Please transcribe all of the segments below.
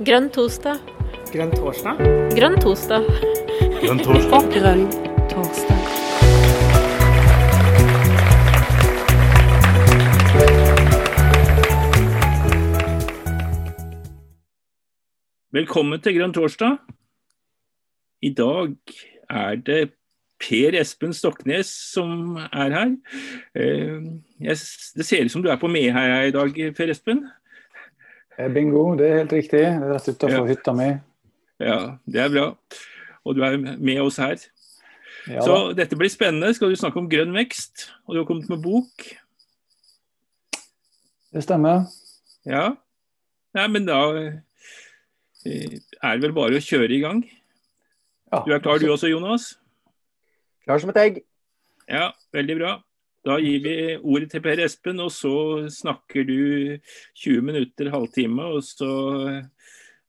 Grønn torsdag. Grønn torsdag? Grønn torsdag. Grønn torsdag. Grønn torsdag. Velkommen til Grønn torsdag. I dag er det Per Espen Stoknes som er her. Eh, det ser ut som du er på Meheia i dag, Per Espen? Eh, Bingo, det er helt riktig. Det er rett utafor Ja. hytta mi. Ja, det er bra. Og du er med oss her. Ja, Så dette blir spennende. Skal du snakke om grønn vekst? Og du har kommet med bok. det stemmer. Ja. Nei, men da eh, er det vel bare å kjøre i gang. Ja, Du er klar du også, Jonas? Klar som et egg. Ja, veldig bra. Da gir vi ordet til Per Espen, og så snakker du 20 minutter, halvtime. Og så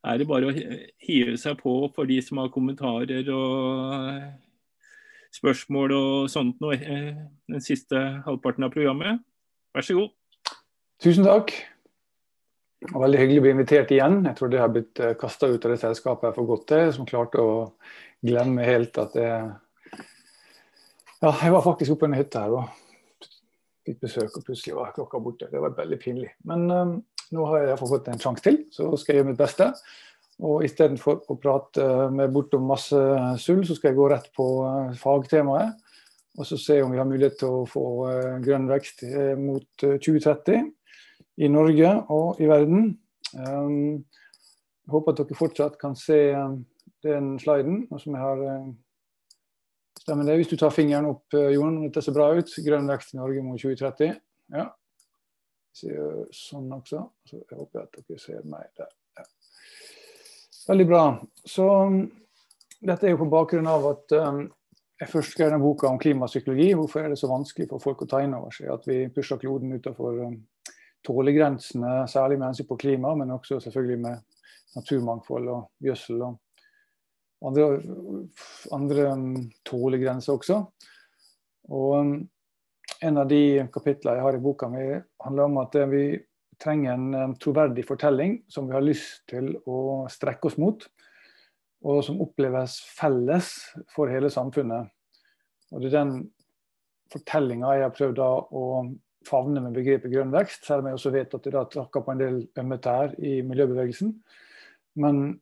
er det bare å hive seg på for de som har kommentarer og spørsmål og sånt noe eh, den siste halvparten av programmet. Vær så god. Tusen takk. Og veldig hyggelig å bli invitert igjen. Jeg tror det har blitt kasta ut av det selskapet jeg for godt til, som klarte å glemme helt at det Ja, jeg var faktisk oppe i en hytte her og fikk besøk, og plutselig var klokka borte. Det var veldig pinlig. Men um, nå har jeg fått en sjanse til, så skal jeg gjøre mitt beste. Og istedenfor å prate med bortom masse sull, så skal jeg gå rett på eh, fagtemaet. Og så se om vi har mulighet til å få eh, grønn vekst eh, mot eh, 2030 i Norge og i verden. Um, jeg håper at dere fortsatt kan se um, den sliden. som jeg har eh, Stemmer det? Hvis du tar fingeren opp, eh, Jon, dette ser bra ut. Grønn vekst i Norge mot 2030. Ja. Ser sånn også. Så jeg håper at dere ser meg der. Ja. Veldig bra. Så um, dette er jo på bakgrunn av at um, jeg først skrev denne boka om klimapsykologi. Hvorfor er det så vanskelig for folk å ta inn over seg at vi pusher kloden utenfor um, tålegrensene, særlig med hensyn på klima, men også selvfølgelig med naturmangfold og gjødsel og andre, andre um, tålegrenser også. Og um, en av de kapitlene jeg har i boka mi, handler om at eh, vi trenger en troverdig fortelling som vi har lyst til å strekke oss mot, og som oppleves felles for hele samfunnet. Og det er den fortellinga jeg har prøvd å favne med begrepet grønn vekst, selv om jeg også vet at det da tråkker på en del ømme tær i miljøbevegelsen. Men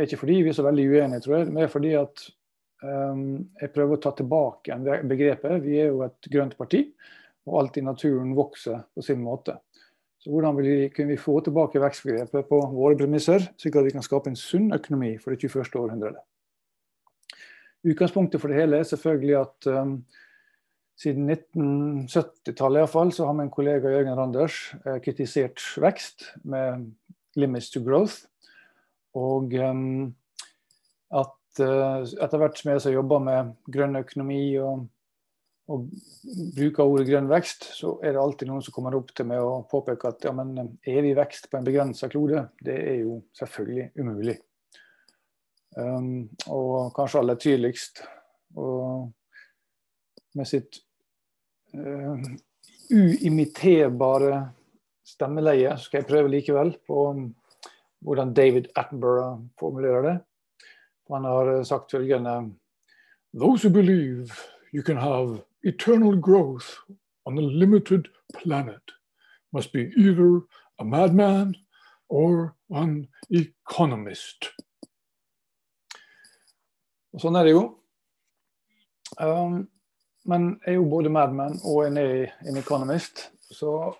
er ikke fordi vi er så veldig uenige, tror jeg, men fordi at um, jeg prøver å ta tilbake en begrepet. Vi er jo et grønt parti, og alt i naturen vokser på sin måte. Så hvordan vil vi, kunne vi få tilbake vekstbegrepet på våre premisser, slik at vi kan skape en sunn økonomi for det 21. århundret? Utgangspunktet for det hele er selvfølgelig at um, siden 1970-tallet iallfall, så har min kollega Jørgen Randers eh, kritisert vekst med 'limits to growth'. Og at uh, etter hvert som jeg har jobba med grønn økonomi og, og bruker ordet grønn vekst, så er det alltid noen som kommer opp til meg og påpeker at ja, men evig vekst på en begrensa klode, det er jo selvfølgelig umulig. Um, og kanskje aller tydeligst og med sitt uh, uimiterbare stemmeleie, skal jeg prøve likevel på hvordan David Attenborough formulerer det. Han har sagt følgende Those who believe you can have eternal growth on a limited planet must be either a madman or an economist. Og sånn er det jo. Um, men jeg er jo både madman og en, en economist, så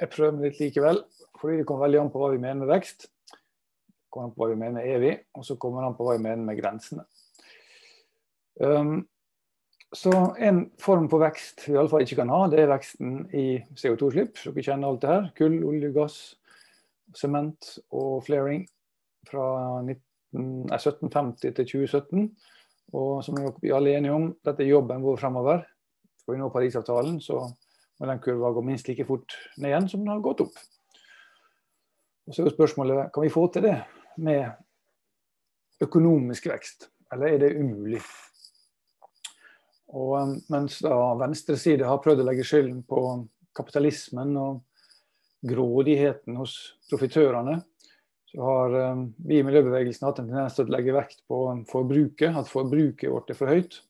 jeg prøver meg litt likevel. Fordi det kommer veldig an på hva vi mener med vekst kommer han på hva vi mener evig, og så kommer han på hva vi mener med grensene. Um, så En form for vekst vi iallfall ikke kan ha, det er veksten i CO2-slipp. Dere kjenner alt det her. Kull, olje, gass, sement og flaring fra 19, nei, 1750 til 2017. Og som vi alle er enige om, dette er jobben vår fremover. Skal vi nå Parisavtalen, så må den kurva gå minst like fort ned igjen som den har gått opp. Og så er jo spørsmålet kan vi få til det med økonomisk vekst, eller er det umulig? Og um, Mens da venstre side har prøvd å legge skylden på kapitalismen og grådigheten hos profitørene, så har um, vi i miljøbevegelsen hatt en tendens til å legge vekt på forbruket, at forbruket vårt er for høyt.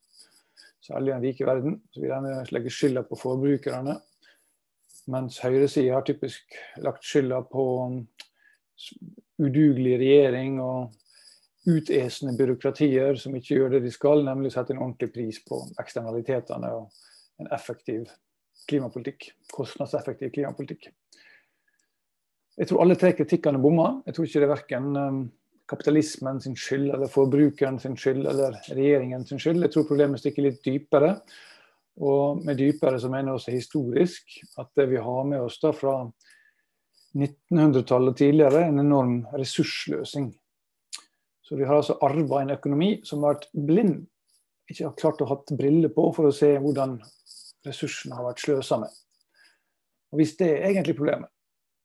Særlig i den rike verden. Så vi gjerne legger skylda på forbrukerne. Mens høyresida har typisk lagt skylda på udugelig regjering og utesende byråkratier som ikke gjør det de skal, nemlig sette en ordentlig pris på eksternalitetene og en effektiv klimapolitikk. Kostnadseffektiv klimapolitikk. Jeg tror alle tre kritikkene bommer. Jeg tror ikke det er verken um, kapitalismen sin skyld eller forbrukeren sin skyld eller regjeringen sin skyld. Jeg tror problemet stikker litt dypere. Og med dypere så mener jeg også historisk at det vi har med oss da fra 1900-tallet tidligere, en enorm ressursløsing. Så vi har altså arva en økonomi som har vært blind, ikke har klart å ha briller på for å se hvordan ressursene har vært sløsa med. Og Hvis det er egentlig problemet,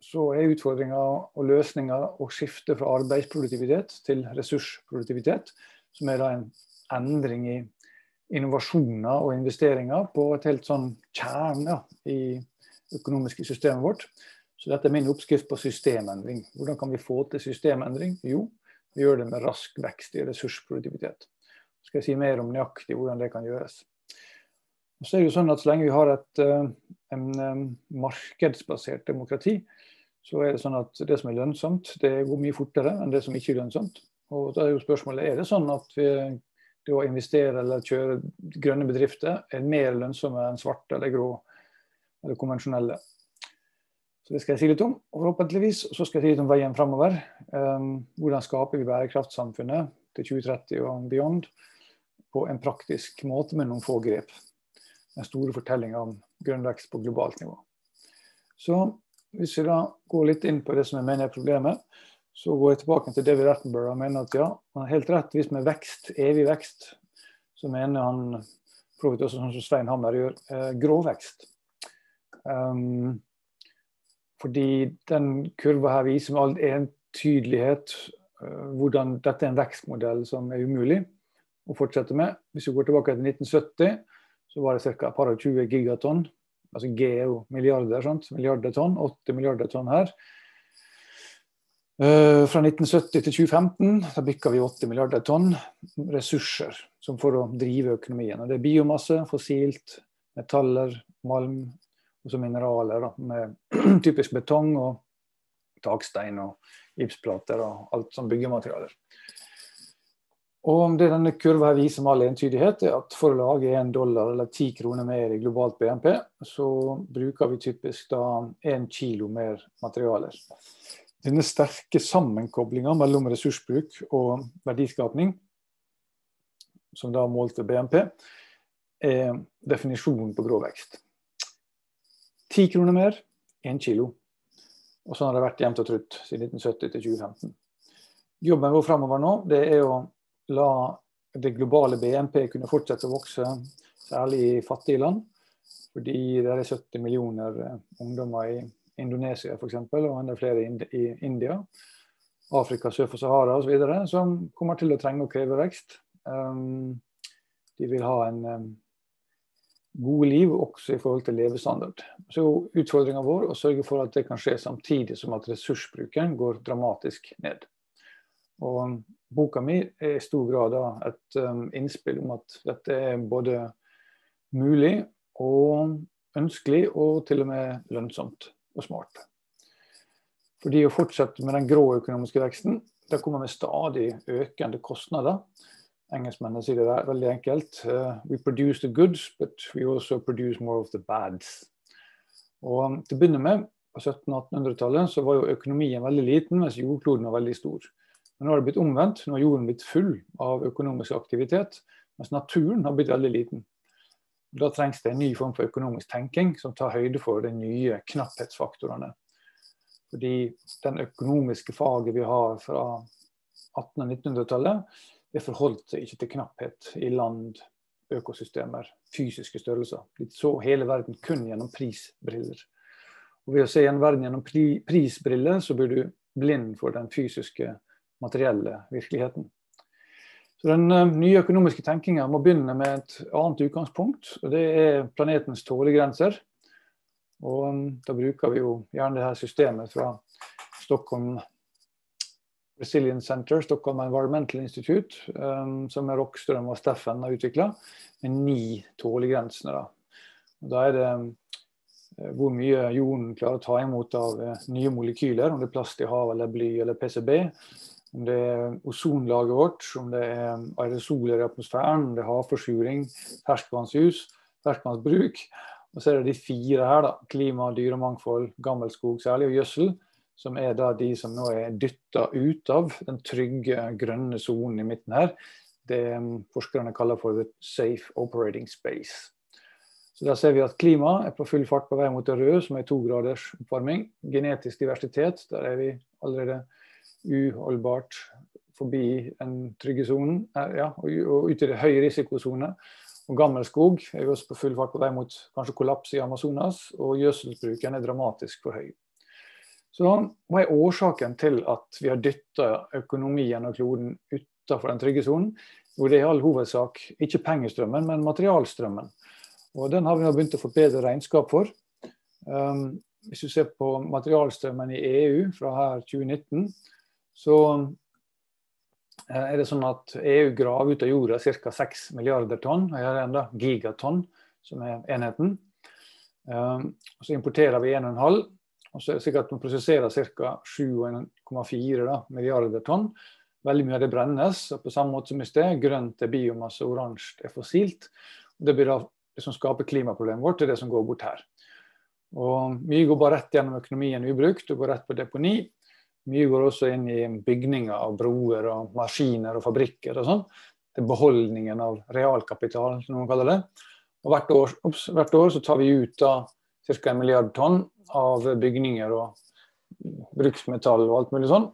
så er utfordringa og løsninga å skifte fra arbeidsproduktivitet til ressursproduktivitet, som er da en endring i innovasjoner og investeringer på et helt sånn kjerne i økonomiske systemet vårt. Så dette er min oppskrift på systemendring. Hvordan kan vi få til systemendring? Jo, vi gjør det med rask vekst i ressursproduktivitet. Så skal jeg si mer om nøyaktig hvordan det kan gjøres. Og så er det jo sånn at Så lenge vi har et eh, en, en markedsbasert demokrati, så er det sånn at det som er lønnsomt, det går mye fortere enn det som ikke er lønnsomt. Og da er jo spørsmålet er det sånn at vi, det å investere eller kjøre grønne bedrifter er mer lønnsomme enn svarte eller grå eller konvensjonelle. Så Det skal jeg si litt om. og så skal jeg si litt om veien framover. Um, hvordan skaper vi bærekraftsamfunnet til 2030 og beyond på en praktisk måte med noen få grep. Den store fortellinga om grønn vekst på globalt nivå. Så hvis vi da går litt inn på det som jeg mener er problemet, så går jeg tilbake til David Attenborough og mener at ja, han har helt rett. Hvis med vekst, evig vekst, så mener han for også sånn som Svein Hammer gjør, eh, grå vekst. Um, fordi den kurva her viser med all entydelighet uh, hvordan dette er en vekstmodell som er umulig å fortsette med. Hvis vi går tilbake til 1970, så var det ca. par og 20 gigatonn altså G er jo milliarder, sant? milliarder tonn. 80 milliarder tonn her. Uh, fra 1970 til 2015 da bykka vi 80 milliarder tonn ressurser som for å drive økonomien. Og det er biomasse, fossilt, metaller, malm og så mineraler. Da, med typisk betong og takstein og gipsplater og alt som byggematerialer. Og det denne kurva her viser med all entydighet, er at for å lage én dollar eller ti kroner mer i globalt BNP, så bruker vi typisk da én kilo mer materialer. Denne sterke sammenkoblinga mellom ressursbruk og verdiskapning, som da målt ved BNP, er definisjonen på grå vekst. Ti kroner mer, én kilo. Og sånn har det vært jevnt og trutt siden 1970 til 2015. Jobben vår framover nå det er å la det globale BNP kunne fortsette å vokse, særlig i fattige land. Fordi det er 70 millioner eh, ungdommer i Indonesia f.eks., og enda flere i India, Afrika sør for Sahara osv., som kommer til å trenge å kreve vekst. Um, de vil ha en um, gode liv også i forhold til levestandard. Så utfordringa vår å sørge for at det kan skje samtidig som at ressursbruken går dramatisk ned. Og boka mi er i stor grad et um, innspill om at dette er både mulig og ønskelig, og til og med lønnsomt og smart. Fordi å fortsette med den grå økonomiske veksten, det kommer med stadig økende kostnader. Engelskmennene sier det veldig enkelt. Uh, we produce the goods, but we also produce more of the bads. Og Til å begynne med, på 1700-1800-tallet, så var jo økonomien veldig liten, mens jordkloden var veldig stor. Men nå har det blitt omvendt. Nå har jorden blitt full av økonomisk aktivitet, mens naturen har blitt veldig liten. Da trengs det en ny form for økonomisk tenking som tar høyde for de nye knapphetsfaktorene. Fordi den økonomiske faget vi har fra 1800- og 1900-tallet, det forholdt seg ikke til knapphet i land, økosystemer, fysiske størrelser. De så hele verden kun gjennom prisbriller. Og Ved å se en verden gjennom pri prisbriller, så blir du blind for den fysiske materielle virkeligheten. Så Den uh, nye økonomiske tenkinga må begynne med et annet utgangspunkt. og Det er planetens tålegrenser. Og um, Da bruker vi jo gjerne det her systemet fra Stockholm Resilience Center, Stockholm Environmental Institute, um, som Rockstrøm og Steffen har utvikla, med ni tålegrensene. Da. da er det uh, hvor mye jorden klarer å ta imot av uh, nye molekyler, om det er plast i havet eller bly eller PCB. Om det er ozonlaget vårt, om det er aerosoler i atmosfæren, om det er havforsuring, ferskvannshus, ferskvannsbruk. Og så er det de fire her, da. Klima, dyremangfold, gammelskog særlig, og gjødsel som er da de som nå er dytta ut av den trygge, grønne sonen i midten her. Det um, forskerne kaller for the safe operating space. Så Der ser vi at klimaet er på full fart på vei mot det røde, som er to graders oppvarming. Genetisk diversitet, der er vi allerede uholdbart forbi den trygge sonen, ja, og ut i det høye risikosone. Og Gammelskog er vi også på full fart på vei mot kanskje kollaps i Amazonas, og gjødselsbruken er dramatisk for høy. Så hva er årsaken til at vi har dytta økonomien og kloden utenfor den trygge sonen? Jo, det er i all hovedsak ikke pengestrømmen, men materialstrømmen. Og Den har vi nå begynt å få bedre regnskap for. Um, hvis du ser på materialstrømmen i EU fra her 2019, så eh, er det sånn at EU graver ut av jorda ca. 6 milliarder tonn. og Her er enda gigatonn, som er enheten. Um, så importerer vi 1,5 og så er det sikkert man prosesserer ca. 7,4 milliarder tonn. Veldig mye av det brennes. og På samme måte som i sted, grønt er biomasse, oransje er fossilt. Det blir da det som skaper klimaproblemet vårt, det er det som går bort her. Og Mye går bare rett gjennom økonomien ubrukt og går rett på deponi. Mye går også inn i bygninger av broer og maskiner og fabrikker og sånn. Det er beholdningen av realkapital, som noen kaller det. Og hvert år, hvert år så tar vi ut da ca. en milliard tonn av bygninger og bruksmetall og alt mulig sånn.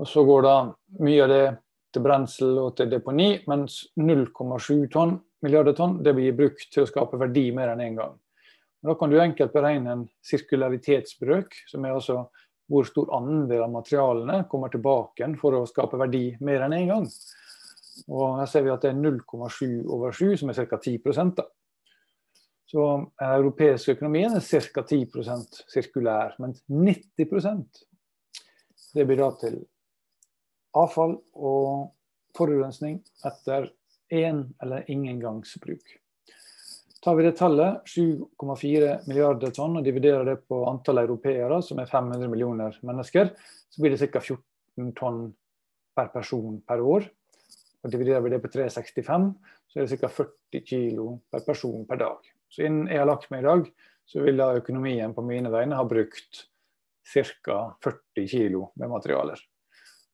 Og så går da mye av det til brensel og til deponi, mens 0,7 tonn, milliarder tonn det blir brukt til å skape verdi mer enn én en gang. Og da kan du enkelt beregne en sirkularitetsbrøk, som er altså hvor stor andel av materialene kommer tilbake for å skape verdi mer enn én en gang. Og Her ser vi at det er 0,7 over 7, som er ca. 10 da. Så den europeiske økonomien er ca. 10% sirkulær, mens 90 det blir da til avfall og forurensning etter én eller ingen gangs bruk. Tar vi det tallet, 7,4 milliarder tonn, og dividerer det på antall europeere, som er 500 millioner mennesker, så blir det ca. 14 tonn per person per år. Og Dividerer vi det på 365, så er det ca. 40 kg per person per dag. Så innen jeg har lagt meg i dag, så vil da økonomien på mine vegne ha brukt ca. 40 kg med materialer.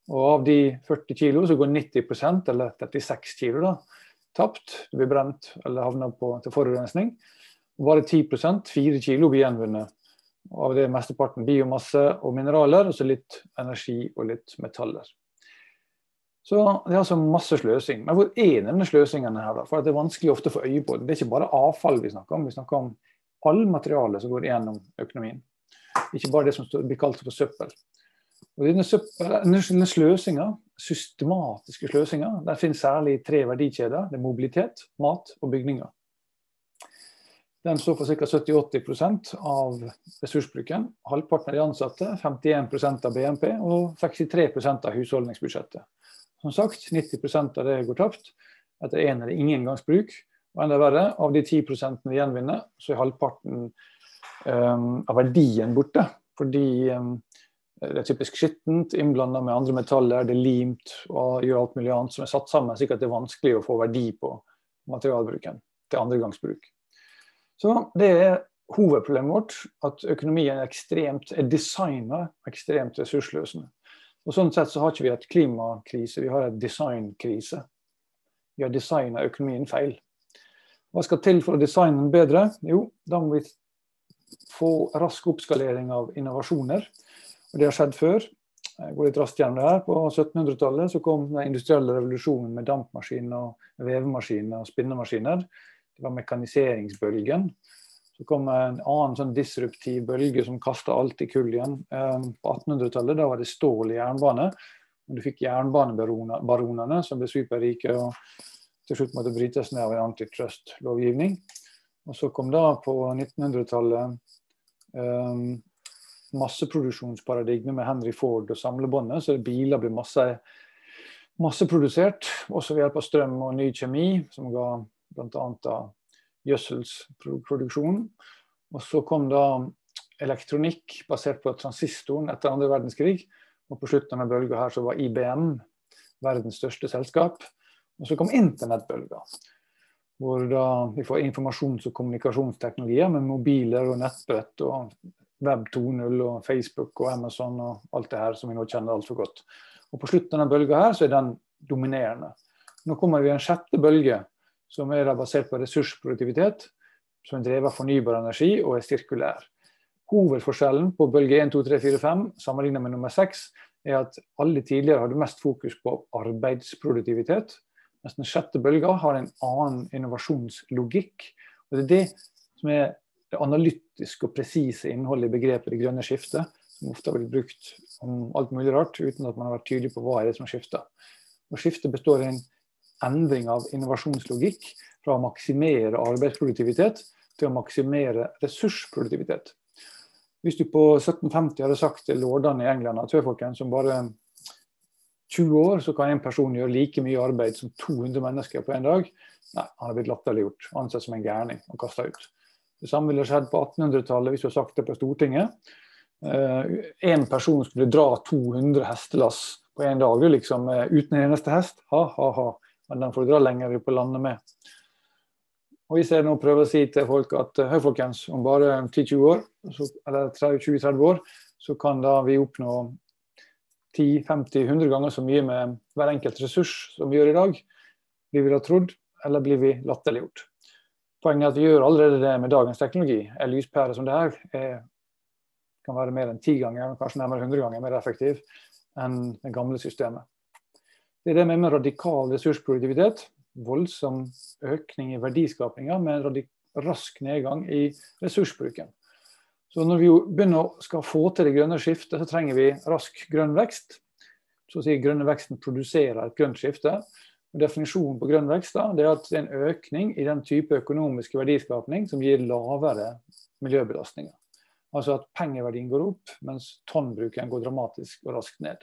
Og av de 40 kg så går 90% eller 36 kg da, tapt. Det blir brent eller havner på, til forurensning. Og bare 10% 4 kg blir gjenvunnet. Og av det mesteparten biomasse og mineraler, og så litt energi og litt metaller. Så det er altså masse sløsing. Men hvor er denne sløsingen her, da? For det er vanskelig ofte å få øye på det. Er ikke bare avfall vi snakker om, vi snakker om all materiale som går gjennom økonomien. Ikke bare det som blir kalt for søppel. Og denne, søppel, sløsinga, systematiske sløsinga, der finnes særlig i tre verdikjeder. Det er mobilitet, mat og bygninger. Den står for ca. 70-80 av ressursbruken. Halvparten av de ansatte, 51% av BNP og 63% av husholdningsbudsjettet. Som sagt, 90% av det går tapt etter én eller ingen gangs bruk. Og enda verre, av de 10 vi gjenvinner, så er halvparten um, av verdien borte. Fordi um, det er typisk skittent, innblanda med andre metaller, det er limt og gjør alt mulig annet som er satt sammen, slik at det er vanskelig å få verdi på materialbruken til andregangsbruk. Så det er hovedproblemet vårt, at økonomien er ekstremt, er designa ekstremt ressursløsende. Og Sånn sett så har ikke vi et klimakrise, vi har et designkrise. Vi har designa økonomien feil. Hva skal til for å designe den bedre? Jo, da må vi få rask oppskalering av innovasjoner. Og Det har skjedd før. Jeg går litt raskt gjennom det her. På 1700-tallet så kom den industrielle revolusjonen med dampmaskiner, vevemaskiner og spinnemaskiner. Det var mekaniseringsbølgen. Så kom en annen sånn disruptiv bølge som kasta alt i kull igjen. Eh, på 1800-tallet da var det stål i jernbane. Du fikk jernbanebaronene som ble superrike og til slutt måtte brytes ned av en antitrust-lovgivning. Og så kom da på 1900-tallet um, masseproduksjonsparadigmet med Henry Ford og samlebåndet, så biler ble masse, masseprodusert, også ved hjelp av strøm og ny kjemi, som ga bl.a. gjødselsproduksjon. Og så kom da elektronikk basert på transistoren etter andre verdenskrig. Og på slutten av bølga her så var IBM verdens største selskap. Og så kom internettbølga. Hvor da vi får informasjons- og kommunikasjonsteknologier med mobiler og nettbrett og Web 2.0 og Facebook og Amazon og alt det her som vi nå kjenner altfor godt. Og På slutten av denne bølga her så er den dominerende. Nå kommer vi i en sjette bølge som er basert på ressursproduktivitet, som er drevet av fornybar energi og er sirkulær. Hovedforskjellen på bølge 1, 2, 3, 4, 5 sammenlignet med nummer 6 er at alle tidligere hadde mest fokus på arbeidsproduktivitet, mens den sjette bølga har en annen innovasjonslogikk. Og Det er det som er det analytiske og presise innholdet i begrepet det grønne skiftet, som ofte har blitt brukt om alt mulig rart, uten at man har vært tydelig på hva er det som skifter. Og Skiftet består i en endring av innovasjonslogikk fra å maksimere arbeidsproduktivitet til å maksimere ressursproduktivitet. Hvis du på 1750 hadde sagt til lordene i England at folkens, som bare 20 år så kan en person gjøre like mye arbeid som 200 mennesker på en dag. Nei, han er blitt latterliggjort, ansett som en gærning og kasta ut. Det samme ville skjedd på 1800-tallet hvis du hadde sagt det på Stortinget. Én uh, person skulle dra 200 hestelass på en dag liksom, uten en eneste hest. Ha, ha, ha. Men den får du dra lenger på landet med. Og Hvis jeg nå prøver å si til folk at hør folkens, om bare 10-20 år, så, eller 20-30 år, så kan da vi oppnå 10-50-100 ganger så mye med hver enkelt ressurs som vi gjør i dag. Blir vi da trodd, eller blir vi latterliggjort? Poenget er at vi gjør allerede det med dagens teknologi. En lyspære som det her er, kan være mer enn ti ganger, kanskje nærmere 100 ganger mer effektiv enn det gamle systemet. Det er det med, radikal ressursproduktivitet. Voldsom økning i verdiskapinga med en rask nedgang i ressursbruken. Så når vi begynner å skal få til det grønne skiftet, så trenger vi rask grønn vekst. Så å si grønne veksten produserer et grønt skifte. Og definisjonen på grønn vekst da, det er at det er en økning i den type økonomiske verdiskapning som gir lavere miljøbelastninger. Altså at pengeverdien går opp, mens tonnbruken går dramatisk og raskt ned.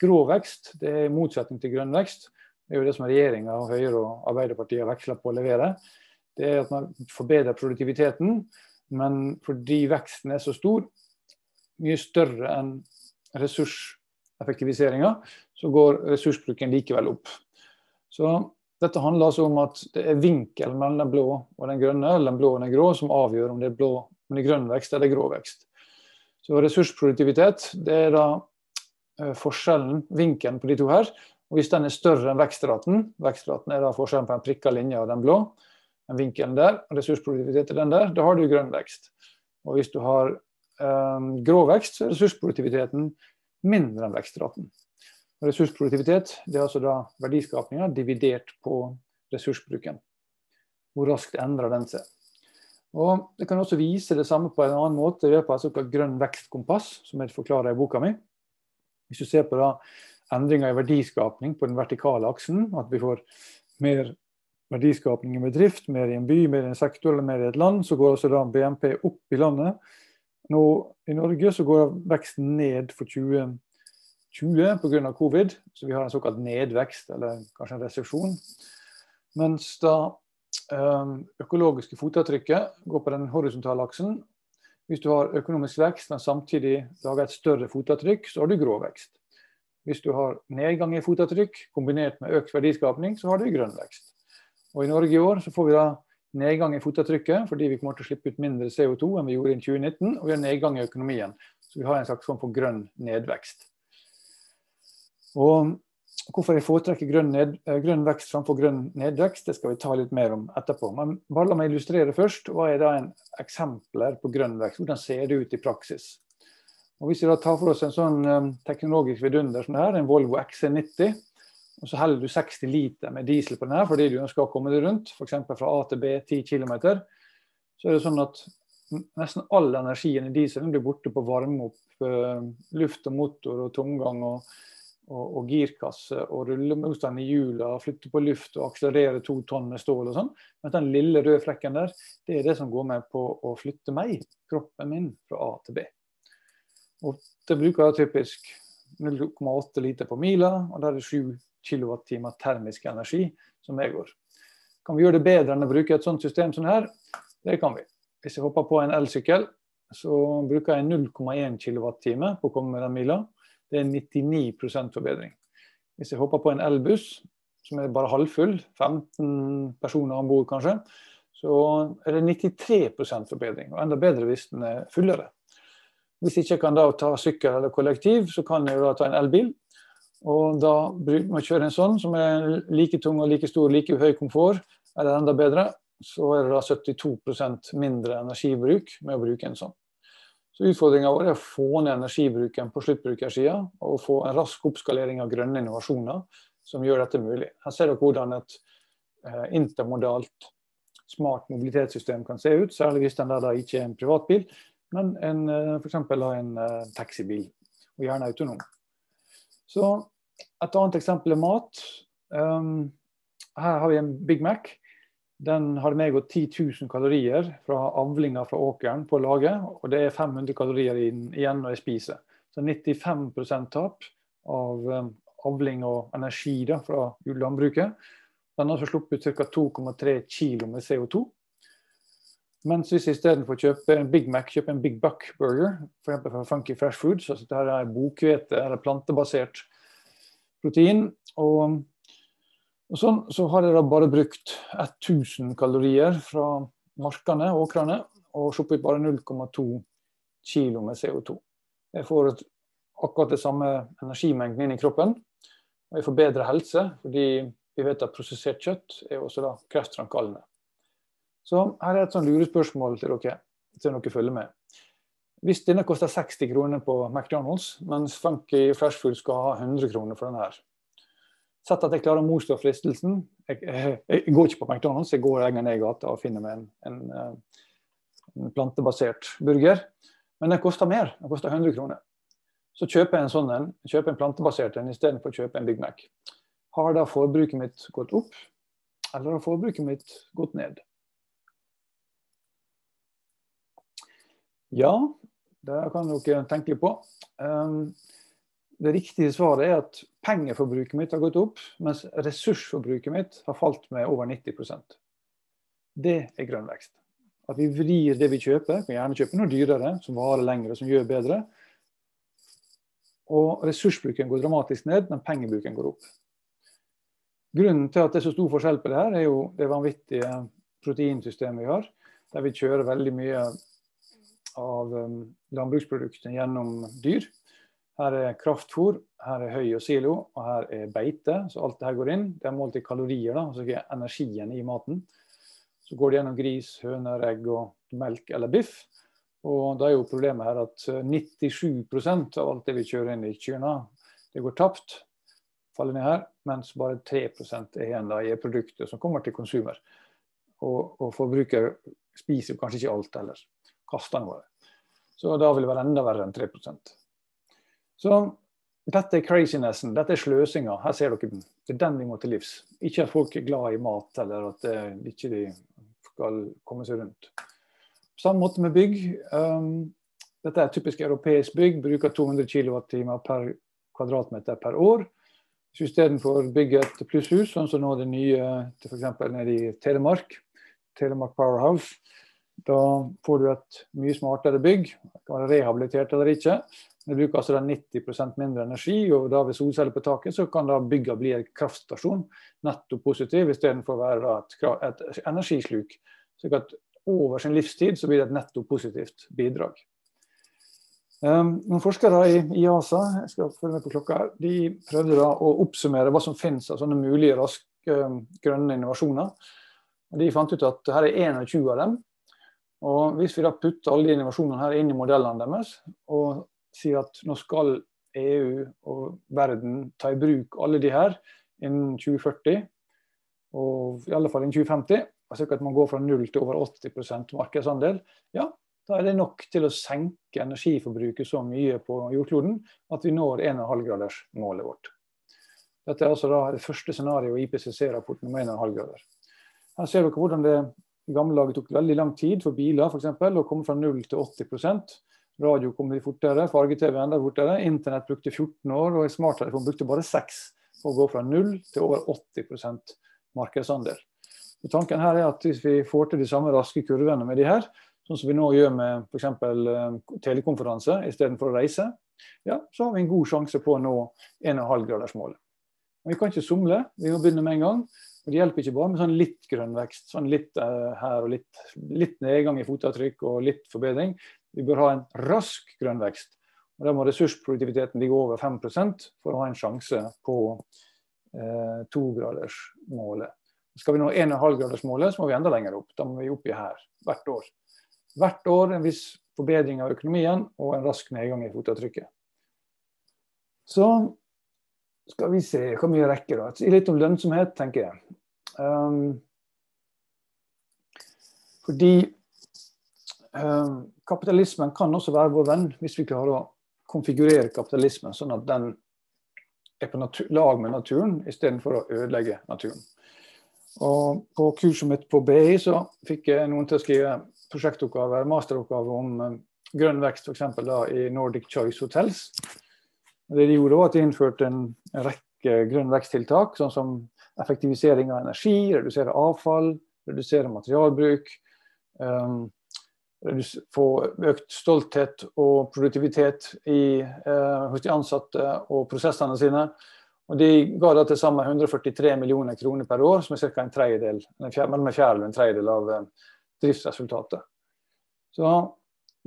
Grå vekst, det er i motsetning til grønn vekst. Det er jo det som regjeringa og Høyre og Arbeiderpartiet har veksla på å levere. Det er at man forbedrer produktiviteten men fordi veksten er så stor, mye større enn ressurseffektiviseringa, så går ressursbruken likevel opp. Så dette handler altså om at det er vinkel mellom den blå og den grønne, eller den blå og den grå, som avgjør om det er blå, om det er grønn vekst eller grå vekst. Så ressursproduktivitet, det er da forskjellen, vinkelen på de to her. Og hvis den er større enn vekstraten, vekstraten er da forskjellen på en prikka linje og den blå, den vinkelen der, ressursproduktivitet er den der, da har du grønn vekst. Og hvis du har um, grå vekst, så er ressursproduktiviteten mindre enn vekstraten. Ressursproduktivitet det er altså da verdiskapinga dividert på ressursbruken. Hvor raskt endrer den seg. Og Det kan også vise det samme på en annen måte ved hjelp av et såkalt grønn vekstkompass, som jeg forklarer i boka mi. Hvis du ser på da endringer i verdiskapning på den vertikale aksen, at vi får mer verdiskapning i bedrift, mer i en by, mer i en sektor eller mer i et land, så går altså da BNP opp i landet. Nå I Norge så går veksten ned for 2020 pga. covid, så vi har en såkalt nedvekst, eller kanskje en resesjon. Mens da ehm, økologiske fotavtrykket går på den horisontale aksen. Hvis du har økonomisk vekst, men samtidig lager et større fotavtrykk, så har du grå vekst. Hvis du har nedgang i fotavtrykk kombinert med økt verdiskapning, så har du grønn vekst. Og I Norge i år så får vi da nedgang i fotavtrykket fordi vi kommer til å slippe ut mindre CO2 enn vi gjorde i 2019, og vi har nedgang i økonomien. Så vi har en slags form for grønn nedvekst. Og Hvorfor jeg foretrekker grønn, ned, eh, grønn, vekst framfor grønn nedvekst, det skal vi ta litt mer om etterpå. Men bare la meg illustrere først. Hva er da en eksempler på grønn vekst? Hvordan ser det ut i praksis? Og Hvis vi da tar for oss en sånn um, teknologisk vidunder som det her, en Volvo XC90, og så heller du 60 liter med diesel på den her fordi du ønsker å komme deg rundt, f.eks. fra A til B 10 km, så er det sånn at nesten all energien i dieselen blir borte på å varme opp uh, luft og motor og tomgang og, og, og girkasse og rullemotstand i hjula, flytte på luft og akselerere to tonn med stål og sånn. Men den lille røde flekken der, det er det som går med på å flytte meg, kroppen min, fra A til B. Og det bruker jeg typisk 0,8 liter på mila, og da er det 7 kWt termisk energi som jeg går. Kan vi gjøre det bedre enn å bruke et sånt system som her? Det kan vi. Hvis jeg hopper på en elsykkel, så bruker jeg 0,1 kWt på å komme med den mila. Det er 99% forbedring. Hvis jeg hopper på en elbuss, som er bare halvfull, 15 personer om bord kanskje, så er det 93 forbedring. Og enda bedre hvis den er fullere. Hvis jeg ikke kan da ta sykkel eller kollektiv, så kan jeg da ta en elbil. Og da må jeg kjøre en sånn som er like tung og like stor, like høy komfort, eller enda bedre. Så er det da 72% mindre energibruk med å bruke en sånn. Så Utfordringa vår er å få ned energibruken på sluttbrukersida og få en rask oppskalering av grønne innovasjoner som gjør dette mulig. Her ser dere hvordan et eh, intermodalt smart mobilitetssystem kan se ut, særlig hvis den der da ikke er en privatbil, men en, eh, f.eks. en uh, taxibil, og gjerne autonom. Så Et annet eksempel er mat. Um, her har vi en Big Mac. Den hadde med gått 10 000 kalorier fra avlinga fra åkeren på laget. og det er 500 kalorier igjen når jeg spiser. Så 95 tap av um, avling og energi da, fra landbruket. Den har også sluppet ut ca. 2,3 kg med CO2. Mens hvis jeg istedenfor kjøper en Big Mac, kjøper en Big Buck burger, f.eks. fra Funky Fresh Foods, altså dette er bokhvete eller plantebasert protein, og, og sånn, så har jeg da bare brukt 1000 kalorier fra markene, åkrene, og sluppet bare 0,2 kg med CO2. Jeg får akkurat det samme energimengden inn i kroppen, og jeg får bedre helse, fordi vi vet at prosessert kjøtt er også da kreftframkallende. Så her er et sånn lurespørsmål til dere, til dere følger med. Hvis denne koster 60 kroner på McDonald's, mens Funky Flashfood skal ha 100 kroner for denne her. Sett at jeg klarer å motstå fristelsen. Jeg, jeg, jeg, går ikke på McDonald's, jeg går lenger ned i gata og finner meg en, en, eh, en, plantebasert burger. Men den koster mer. Den koster 100 kroner. Så kjøper jeg en sånn en, kjøper en plantebasert en istedenfor å kjøpe en Big Mac. Har da forbruket mitt gått opp, eller har forbruket mitt gått ned? Ja, det kan dere tenke på. Ehm, det riktige svaret er at pengeforbruket mitt har gått opp, mens ressursforbruket mitt har falt med over 90% Det er grønn vekst. At vi vrir det vi kjøper, kan gjerne kjøpe noe dyrere, som varer lengre, som gjør bedre. Og ressursbruken går dramatisk ned, men pengebruken går opp. Grunnen til at det er så stor forskjell på det her, er jo det vanvittige proteinsystemet vi har. Der vi kjører veldig mye av um, landbruksproduktene gjennom dyr. Her er kraftfôr, her er høy og silo, og her er beite. Så alt det her går inn. Det er målt i kalorier, da, altså ikke energien i maten. Så går det gjennom gris, høner, egg og melk eller biff. Og da er jo problemet her at 97 uh, av alt det vi kjører inn i kyrne, det går tapt faller ned her, mens bare 3 er igjen da i produkter som kommer til konsumer. Og, og forbruker spiser kanskje ikke alt heller. Kaster noe. Så da vil det være enda verre enn 3 Så dette er crazinessen, dette er sløsinga. Her ser dere den. Det er den vi må til livs. Ikke at folk er glad i mat, eller at de ikke skal komme seg rundt. På samme måte med bygg. Um, dette er typisk europeisk bygg. Bruker 200 kWt per kvadratmeter per år. Så istedenfor bygge et plusshus, sånn som nå det nye til f.eks. nede i Telemark, Telemark Powerhouse, da får du et mye smartere bygg. Kan være rehabilitert eller ikke. Det bruker altså 90% mindre energi, og da ved solceller på taket så kan da bygga bli en kraftstasjon, netto positiv, istedenfor å være et, et energisluk. Så at over sin livstid så blir det et netto positivt bidrag. Um, noen forskere i ASA, jeg skal følge med på klokka her, de prøvde da å oppsummere hva som finnes av sånne mulige raske um, grønne innovasjoner. Og de fant ut at her er 21 av dem. Og Hvis vi da putter alle de innovasjonene her inn i modellene deres og sier at nå skal EU og verden ta i bruk alle de her innen 2040, og i alle fall innen 2050, altså at man går fra 0 til over 80% markedsandel, ja, da er det nok til å senke energiforbruket så mye på jordkloden at vi når 1,5-gradersmålet vårt. Dette er altså det første scenarioet i IPCC-rapporten om 1,5 grader. Her ser dere hvordan det gamle laget tok veldig lang tid for biler for eksempel, å komme fra 0 til 80 Radio kom mye fortere, farge-TV enda fortere. Internett brukte 14 år, og smarttelefon brukte bare 6 for å gå fra 0 til over 80 markedsandel. Og tanken her er at Hvis vi får til de samme raske kurvene med de her, sånn som vi nå gjør med f.eks. Eh, telekonferanse istedenfor å reise, ja, så har vi en god sjanse på å nå 1,5-gradersmålet. Men vi kan ikke somle, vi må begynne med en gang. Det hjelper ikke bare med sånn litt grønn vekst, sånn litt uh, her og litt, litt, nedgang i fotavtrykk og litt forbedring. Vi bør ha en rask grønn vekst. Og Da må ressursproduktiviteten ligge over 5 for å ha en sjanse på uh, togradersmålet. Skal vi nå 1,5-gradersmålet, så må vi enda lenger opp. Da må vi opp her hvert år. Hvert år en viss forbedring av økonomien og en rask nedgang i fotavtrykket. Så skal vi se hvor mye rekker da. Si Litt om lønnsomhet, tenker jeg. Um, fordi um, kapitalismen kan også være vår venn hvis vi klarer å konfigurere kapitalismen sånn at den er på lag med naturen istedenfor å ødelegge naturen. Og på kurset mitt på BI så fikk jeg noen til å skrive prosjektoppgaver, masteroppgave om um, grønn vekst f.eks. i Nordic Choice Hotels. Det de gjorde var at de innførte en, rekke grønn veksttiltak, sånn som effektivisering av energi, redusere avfall, redusere materialbruk. Um, få økt stolthet og produktivitet i, eh, hos de ansatte og prosessene sine. Og De ga da til sammen 143 millioner kroner per år, som er ca. en tredjedel, mellom en fjerdedel en tredjedel av eh, driftsresultatet. Så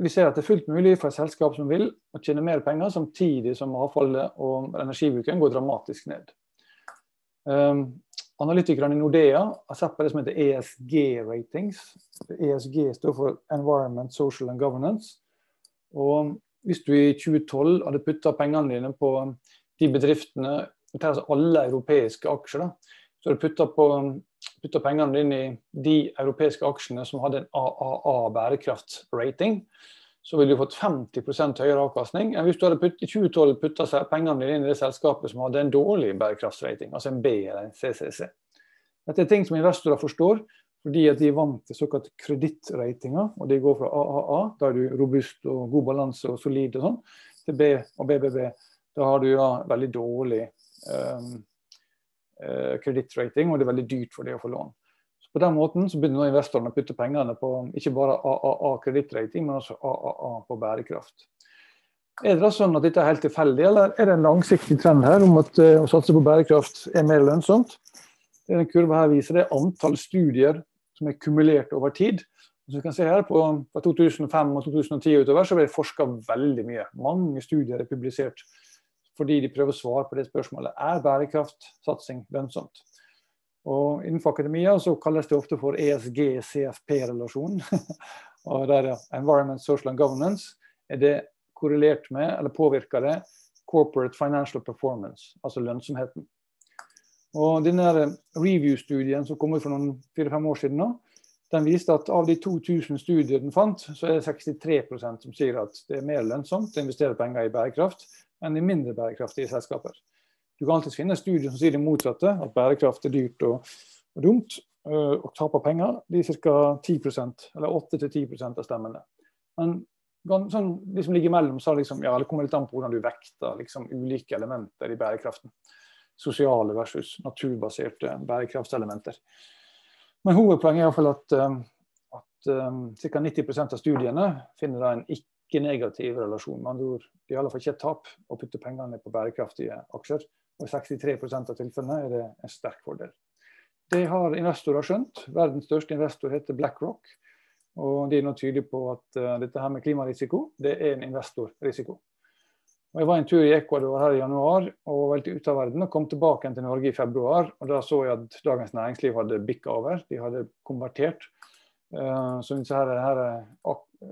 vi ser at det er fullt mulig for et selskap som vil, å tjene mer penger, samtidig som avfallet og energibruken går dramatisk ned. Um, analytikerne i Nordea har sett på det som heter ESG-ratings. ESG står for Environment, Social and Governance. Og hvis du i 2012 hadde putta pengene dine på de bedriftene, altså alle europeiske aksjer, da, så hadde du putta putta pengene dine i de europeiske aksjene som hadde en AAA bærekraftsrating, så ville du fått 50% høyere avkastning enn hvis du hadde putt, i 2012 putta pengene dine inn i det selskapet som hadde en dårlig bærekraftsrating, altså en B eller en CCC. Dette er ting som investorer forstår, fordi at de er vant til såkalt kredittratinger. og De går fra AAA, da er du robust og god balanse og solid, og sånn, til B og BBB. Da har du ja, veldig dårlig um, eh, kredittrating, og det er veldig dyrt for det å få lån. Så på den måten så begynner investorene å putte pengene på ikke bare AAA kredittrating, men også AAA på bærekraft. Er det da sånn at dette er helt tilfeldig, eller er det en langsiktig trend her om at uh, å satse på bærekraft er mer lønnsomt? Det den kurva her viser, det er antall studier som er kumulert over tid. Så vi kan se her på, Fra 2005 og 2010 utover så ble det forska veldig mye. Mange studier er publisert fordi de prøver å svare på det spørsmålet er bærekraftsatsing lønnsomt. Og Innenfor akademia så kalles det ofte for ESG-CFP-relasjon. og der Environment, Social and Governance er det korrelert med, eller påvirker det, corporate financial performance, altså lønnsomheten. Og denne review-studien som kom ut for noen fire-fem år siden, nå, den viste at av de 2000 studier den fant, så er det 63% som sier at det er mer lønnsomt å investere penger i bærekraft enn i mindre bærekraftige selskaper. Du kan alltid finne studier som sier det motsatte, at bærekraft er dyrt og, og dumt øh, og taper penger. De er ca. 10% eller 8-10% av stemmene. Men sånn, de som ligger imellom, sa liksom, ja, det kommer litt an på hvordan du vekter liksom, ulike elementer i bærekraften. Sosiale versus naturbaserte bærekraftselementer. Men hovedpoenget er iallfall at, øh, at um, ca. 90% av studiene finner en ikke ikke negativ relasjon. Med andre ord, det er i alle fall ikke et tap å putte pengene på bærekraftige aksjer. Og i 63% av tilfellene er det en sterk fordel. Det har investorer skjønt. Verdens største investor heter BlackRock. Og de er nå tydelige på at uh, dette her med klimarisiko, det er en investorrisiko. Og jeg var en tur i Ecuador her i januar og var veldig ute av verden og kom tilbake til Norge i februar. og Da så jeg at Dagens Næringsliv hadde bikka over. De hadde konvertert. Uh, så disse her, her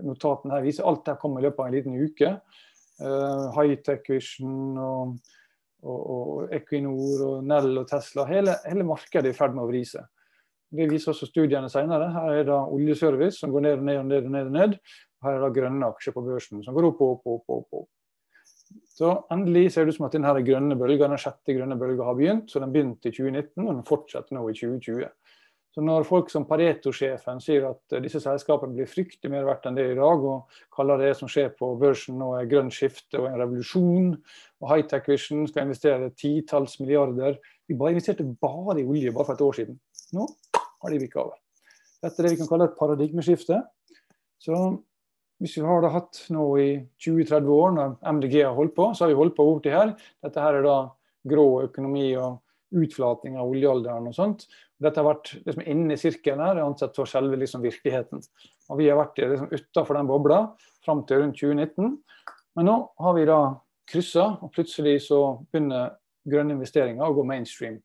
notatene her viser alt det kommer i løpet av en liten uke. Uh, Hightech Vision og, og, og, Equinor og Nell og Tesla. Hele, hele markedet er i ferd med å vri seg. Det viser også studiene senere. Her er det oljeservice som går ned og ned og ned. og ned og ned. Her er det grønne aksjer på børsen som går opp og opp. opp, opp, opp. Så Endelig ser det ut som at denne grønne bølgen, den sjette grønne bølga har begynt. så Den begynte i 2019 og den fortsetter nå i 2020. Så når folk som Pareto-sjefen sier at disse selskapene blir fryktelig mer verdt enn det i dag, og kaller det som skjer på børsen nå et grønn skifte og en revolusjon, og Hightech Vision skal investere titalls milliarder De bare investerte bare i olje bare for et år siden. Nå har de bikka over. Dette er det vi kan kalle et paradigmeskifte. Så hvis vi har det hatt nå i 20-30 år, når MDG har holdt på, så har vi holdt på borti her. Dette her er da grå økonomi og utflating av oljealderen og sånt. Dette har vært liksom inne i sirkelen her, ansett for selve liksom virkeligheten. Og Vi har vært liksom utafor den bobla fram til rundt 2019. Men nå har vi da kryssa, og plutselig så begynner grønne investeringer å gå mainstream.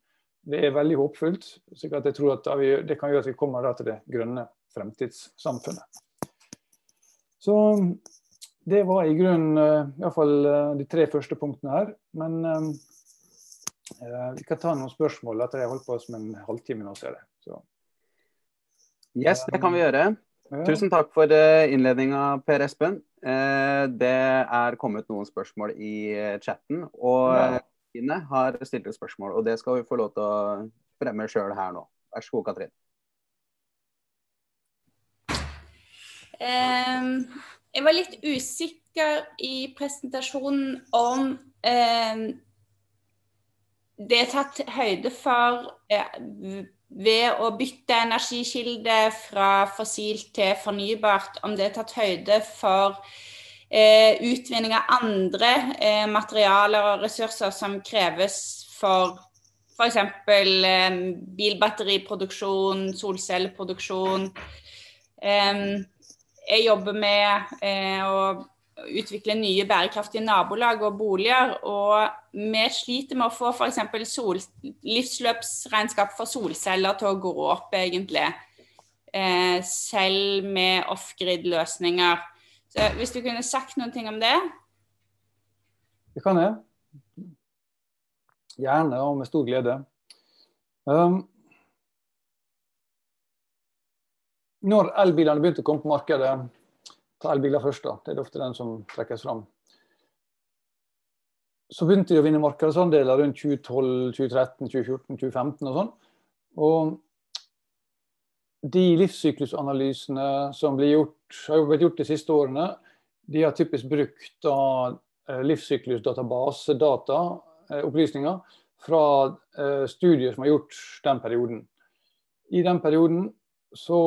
Det er veldig håpfullt. så jeg tror at Det kan gjøre at vi kommer til det grønne fremtidssamfunnet. Så det var i grunnen uh, iallfall uh, de tre første punktene her. Men Eh, vi kan ta noen spørsmål etter jeg har holdt på som en halvtime nå, ser jeg. Så. Yes, det kan vi gjøre. Tusen takk for eh, innledninga, Per Espen. Eh, det er kommet noen spørsmål i chatten. Og Ine har stilt et spørsmål, og det skal vi få lov til å fremme sjøl her nå. Vær så god, Katrin. Um, jeg var litt usikker i presentasjonen om um, det er tatt høyde for eh, ved å bytte energikilde fra fossilt til fornybart, om det er tatt høyde for eh, utvinning av andre eh, materialer og ressurser som kreves for f.eks. Eh, bilbatteriproduksjon, solcelleproduksjon. Eh, jeg jobber med eh, å utvikle nye bærekraftige nabolag og boliger. Og vi sliter med å få f.eks. livsløpsregnskap for solceller til å gå opp, egentlig. Eh, selv med off-grid-løsninger. Så Hvis du kunne sagt noen ting om det? Det kan jeg. Gjerne og med stor glede. Um, når elbilene begynte å komme på markedet ta elbiler først, da. Det er ofte den som trekkes fram. Så begynte de å vinne markedsandeler rundt 2012, 2013, 2014, 2015 og sånn. Og de livssyklusanalysene som gjort, har blitt gjort de siste årene, de har typisk brukt da, eh, livssyklusdatabasedata, eh, opplysninger, fra eh, studier som har gjort den perioden. I den perioden så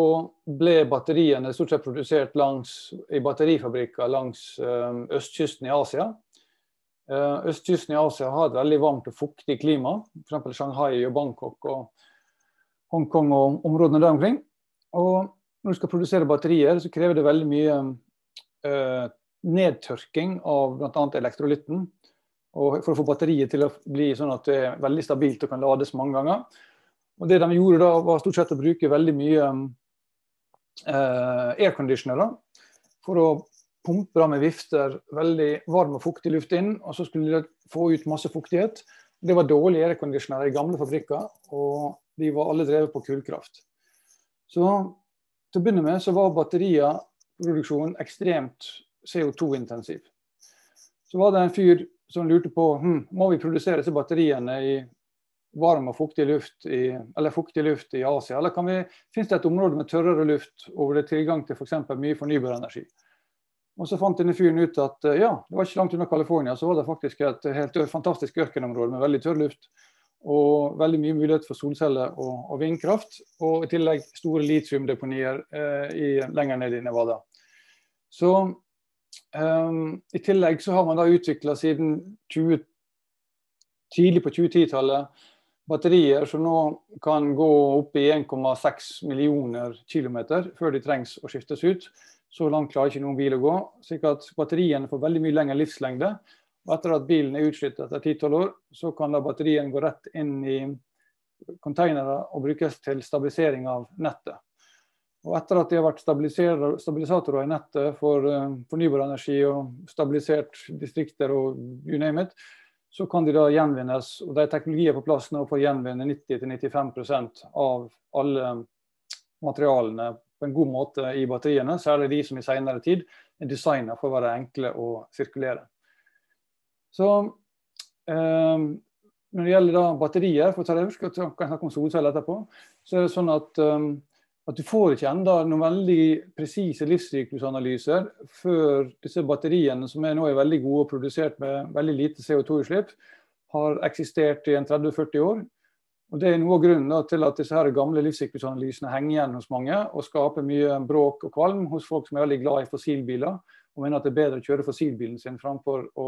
ble batteriene stort sett produsert langs, i batterifabrikker langs øh, østkysten i Asia. Øh, østkysten i Asia har et veldig varmt og fuktig klima, f.eks. Shanghai og Bangkok og Hongkong og områdene der omkring. Og når du skal produsere batterier, så krever det veldig mye øh, nedtørking av bl.a. elektrolytten. Og for å få batteriet til å bli sånn at det er veldig stabilt og kan lades mange ganger. Og Det de gjorde da, var stort sett å bruke veldig mye eh, airconditionere for å pumpe med vifter veldig varm og fuktig luft inn, og så skulle de få ut masse fuktighet. Det var dårlige airconditionere i gamle fabrikker, og de var alle drevet på kullkraft. Så til å begynne med så var batteriproduksjonen ekstremt CO2-intensiv. Så var det en fyr som lurte på hm, må vi produsere disse batteriene i varm og fuktig luft i, eller fuktig luft i Asia? Eller kan vi, finnes det et område med tørrere luft hvor det er tilgang til f.eks. mye fornybar energi? Og Så fant denne fyren ut at eh, ja, det var ikke langt unna California, så var det faktisk et helt fantastisk ørkenområde med veldig tørr luft. Og veldig mye mulighet for solceller og, og vindkraft. Og i tillegg store litiumdeponier eh, i, lenger ned i Nevada. Så eh, I tillegg så har man da utvikla siden 20, tidlig på 2010-tallet batterier som nå kan gå opp i 1,6 millioner km før de trengs å skiftes ut. Så langt klarer ikke noen bil å gå. slik at batteriene får veldig mye lengre livslengde. Og etter at bilen er utslitt etter 10-12 år, så kan da batterien gå rett inn i containere og brukes til stabilisering av nettet. Og etter at de har vært stabilisatorer i nettet for uh, fornybar energi og stabilisert distrikter og you name it, så kan de da gjenvinnes. og er teknologier på plass nå for å gjenvinne 90-95% av alle materialene på en god måte i batteriene, særlig de som i senere tid er designet for å være enkle å sirkulere. Så eh, når det gjelder da batterier, for å ta det, skal jeg snakke om solceller etterpå, så er det sånn at, um, at du får ikke enda noen veldig presise livssyklusanalyser før disse batteriene, som er nå er veldig gode og produsert med veldig lite CO2-utslipp, har eksistert i en 30-40 år. Og Det er noe av grunnen til at disse her gamle livssyklusanalysene henger igjen hos mange og skaper mye bråk og kvalm hos folk som er veldig glad i fossilbiler og mener at det er bedre å kjøre fossilbilen sin framfor å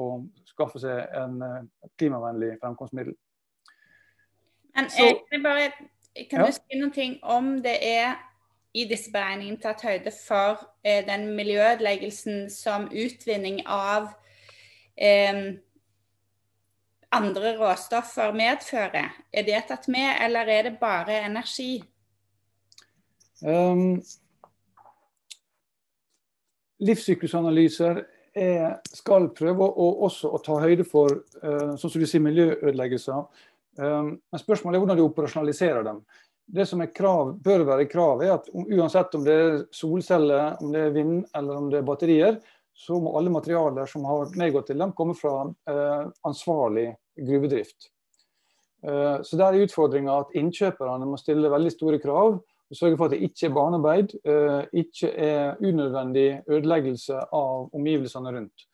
skaffe seg en klimavennlig fremkomstmiddel. Men kan, bare, kan ja. du si noe om det er i disse beregningene tatt høyde for eh, den miljøødeleggelsen som utvinning av eh, andre råstoffer medfører? Er det tatt med, eller er det bare energi? Um, livssyklusanalyser er, skal prøve å, også å ta høyde for uh, sånn som du sier, miljøødeleggelser. Um, men spørsmålet er hvordan du operasjonaliserer dem. Det som krav, bør være krav, er at uansett om det er solceller, om det er vind eller om det er batterier, så må alle materialer som har medgått til dem, komme fra eh, ansvarlig gruvedrift. Eh, så der er utfordringa at innkjøperne må stille veldig store krav og sørge for at det ikke er barnearbeid, eh, ikke er unødvendig ødeleggelse av omgivelsene rundt.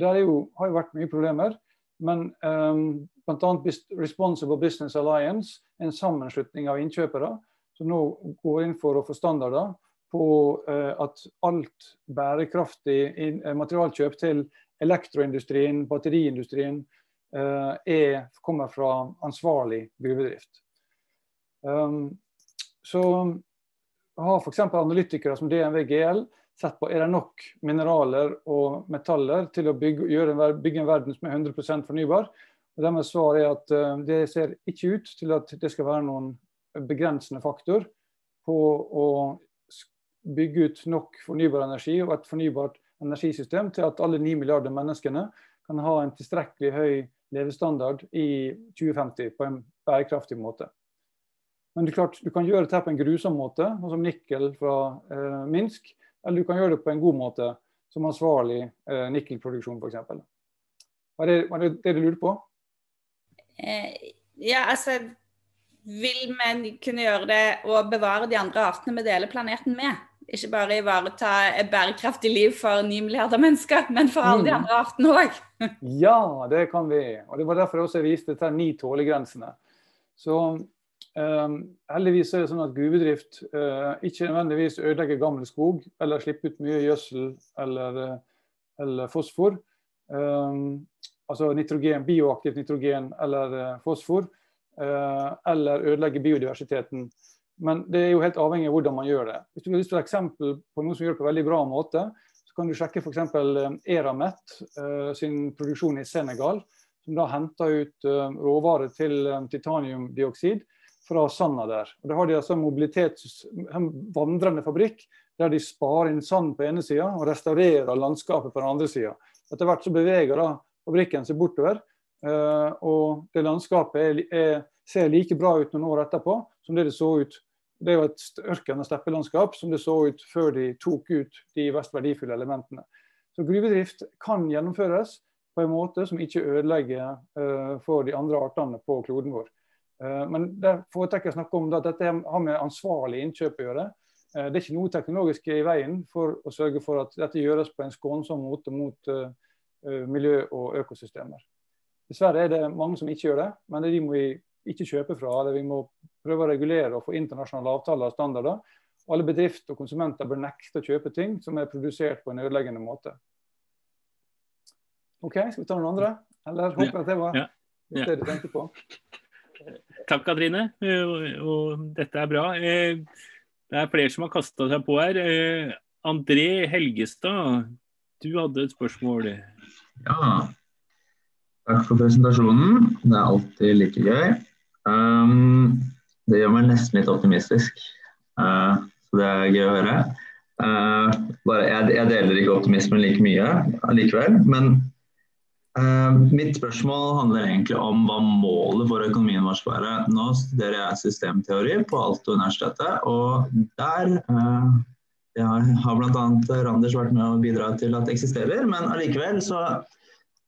Der jo, har jo vært mye problemer. Men um, bl.a. Responsible Business Alliance, en sammenslutning av innkjøpere, som nå går inn for å få standarder på uh, at alt bærekraftig materialkjøp til elektroindustrien, batteriindustrien, uh, er, kommer fra ansvarlig gruvedrift. Um, så har f.eks. analytikere som DNV GL sett på er det nok mineraler og metaller til å bygge, gjøre, bygge en verden som er 100% fornybar. Og Deres svar er at uh, det ser ikke ut til at det skal være noen begrensende faktor på å bygge ut nok fornybar energi og et fornybart energisystem til at alle 9 milliarder menneskene kan ha en tilstrekkelig høy levestandard i 2050 på en bærekraftig måte. Men det er klart, du kan gjøre dette på en grusom måte, sånn som nikkel fra eh, Minsk. Eller du kan gjøre det på en god måte, som ansvarlig eh, nikkelproduksjon f.eks. Var det, var det det du lurte på? Eh, ja, altså Vil vi kunne gjøre det og bevare de andre artene vi deler planeten med? Ikke bare ivareta et bærekraftig liv for ni milliarder mennesker, men for alle de mm. andre artene òg. ja, det kan vi. Og Det var derfor jeg også viste til ni tålegrensene. Så heldigvis er det sånn at gruvedrift uh, ikke nødvendigvis ødelegger gammel skog eller slipper ut mye gjødsel eller, uh, eller fosfor. Um, altså nitrogen, bioaktivt nitrogen eller uh, fosfor. eller ødelegger biodiversiteten. Men det er jo helt avhengig av hvordan man gjør det. Hvis du har lyst til et eksempel på noe som gjør det på veldig bra måte, så kan du sjekke f.eks. Eramet sin produksjon i Senegal, som da henter ut råvarer til titaniumdioksid fra sanda der. Og Da har de altså en vandrende fabrikk der de sparer inn sand på ene sida og restaurerer landskapet på den andre sida. Etter hvert så beveger da fabrikken seg bortover, uh, og det landskapet er, er, ser like bra ut noen år etterpå som det det så ut det er jo et ørken- og steppelandskap som det så ut før de tok ut de mest verdifulle elementene. Så Gruvedrift kan gjennomføres på en måte som ikke ødelegger uh, for de andre artene på kloden vår. Eh, men det foretrekker jeg å snakke om at dette har med ansvarlig innkjøp å gjøre. Eh, det er ikke noe teknologisk i veien for å sørge for at dette gjøres på en skånsom måte mot eh, miljø og økosystemer. Dessverre er det mange som ikke gjør det, men de må vi ikke kjøpe fra. eller Vi må prøve å regulere og få internasjonale avtaler og standarder. Alle bedrifter og konsumenter bør nekte å kjøpe ting som er produsert på en ødeleggende måte. OK, skal vi ta noen andre? Eller håper jeg at det var det du tenkte på? Takk, Katrine. Eh, og dette er bra. Eh, det er flere som har kasta seg på her. Eh, André Helgestad, du hadde et spørsmål. Ja. Takk for presentasjonen. Det er alltid like gøy. Um, det gjør meg nesten litt optimistisk. Uh, så det er gøy å høre. Uh, bare, jeg, jeg, deler ikke optimismen like mye allikevel. Men Uh, mitt spørsmål handler egentlig om hva målet for økonomien vår skal være. Nå studerer jeg systemteori på Alto universitetet, og der uh, har, har bl.a. Randers vært med å bidra til at det eksisterer. Men allikevel så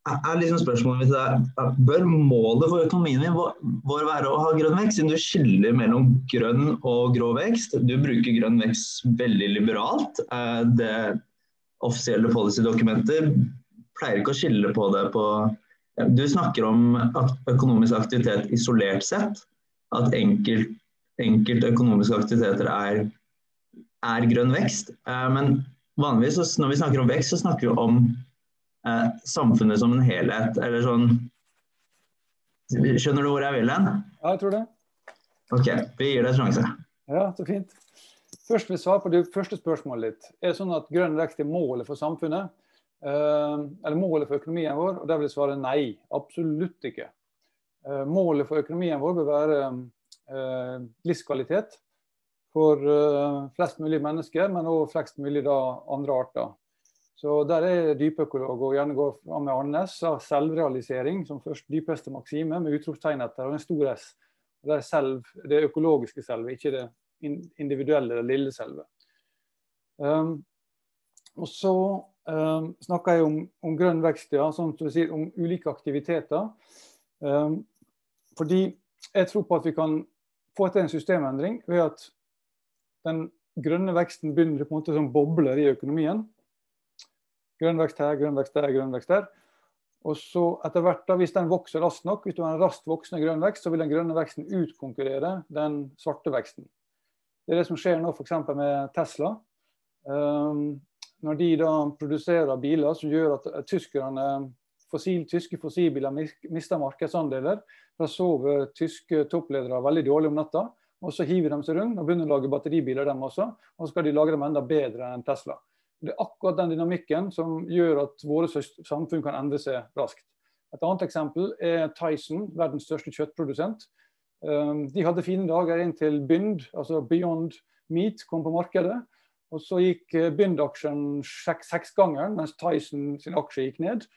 er liksom spørsmålet mitt der, Bør målet for økonomien vår være å ha grønn vekst, siden du skiller mellom grønn og grå vekst? Du bruker grønn vekst veldig liberalt. Eh, det offisielle policydokumentet pleier ikke å skille på det på Du snakker om økonomisk aktivitet isolert sett. At enkelt, enkelte økonomiske aktiviteter er, er grønn vekst. Eh, men vanligvis når vi snakker om vekst, så snakker vi om eh, samfunnet som en helhet. Eller sånn Skjønner du hvor jeg vil hen? Ja, jeg tror det. OK, vi gir deg en sjanse. Ja, så fint. Først vil jeg svare på det første spørsmålet ditt. Er det sånn at grønn vekst er målet for samfunnet? Eh, eller målet for økonomien vår? Og der vil jeg svare nei. Absolutt ikke. Eh, målet for økonomien vår bør være eh, livskvalitet for flest mulig mennesker, men også flest mulig da, andre arter. Så Der er dypøkolog og gjerne går fram med Arnes av selvrealisering som først dypeste maksime, med utropstegn etter og en stor S. Det er selv, det økologiske selve, ikke det individuelle, det lille selve. Um, og så um, snakker jeg om, om, grønn vekst, ja, sånn du sier, om ulike aktiviteter. Um, fordi jeg tror på at vi kan få til en systemendring ved at den grønne veksten begynner på en måte som bobler i økonomien. Grønn vekst her, grønn vekst der, grønn vekst der. Og så etter hvert, da, Hvis den vokser raskt nok, hvis du har en raskt voksende grønn vekst, så vil den grønne veksten utkonkurrere den svarte veksten. Det er det som skjer nå f.eks. med Tesla. Um, når de da produserer biler som gjør at tyskerne fossil, tyske fossilbiler mister markedsandeler, da sover tyske toppledere veldig dårlig om natta. Og så hiver de seg rundt og begynner å lage batteribiler, dem også. Og så skal de lage dem enda bedre enn Tesla. Det er akkurat den dynamikken som gjør at våre samfunn kan endre seg raskt. Et annet eksempel er Tyson, verdens største kjøttprodusent. Ehm, de hadde fine dager inntil Bynd, altså Beyond Meat, kom på markedet. Og så gikk eh, Bynd-aksjen seksgangeren, mens Tyson sin aksje gikk ned.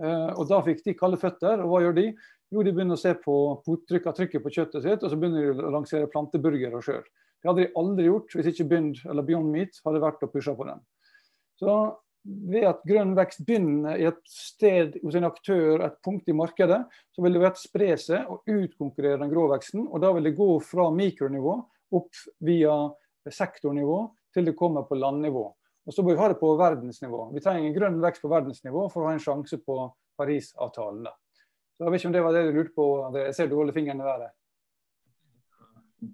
Eh, og da fikk de kalde føtter. Og hva gjør de? Jo, de begynner å se på trykket på kjøttet sitt, og så begynner de å lansere planteburgere sjøl. Det hadde de aldri gjort hvis ikke Bind eller Beyond Meat hadde vært og pusha på dem. Så ved at grønn vekst begynner i et sted hos en aktør, et punkt i markedet, så vil det ved spre seg og utkonkurrere den grå veksten. Og da vil det gå fra mikronivå opp via sektornivå til det kommer på landnivå. Og så må vi ha det på verdensnivå. Vi trenger en grønn vekst på verdensnivå for å ha en sjanse på Parisavtalen. Så Jeg vet ikke om det var det du lurte på. Jeg ser du holder fingeren i været.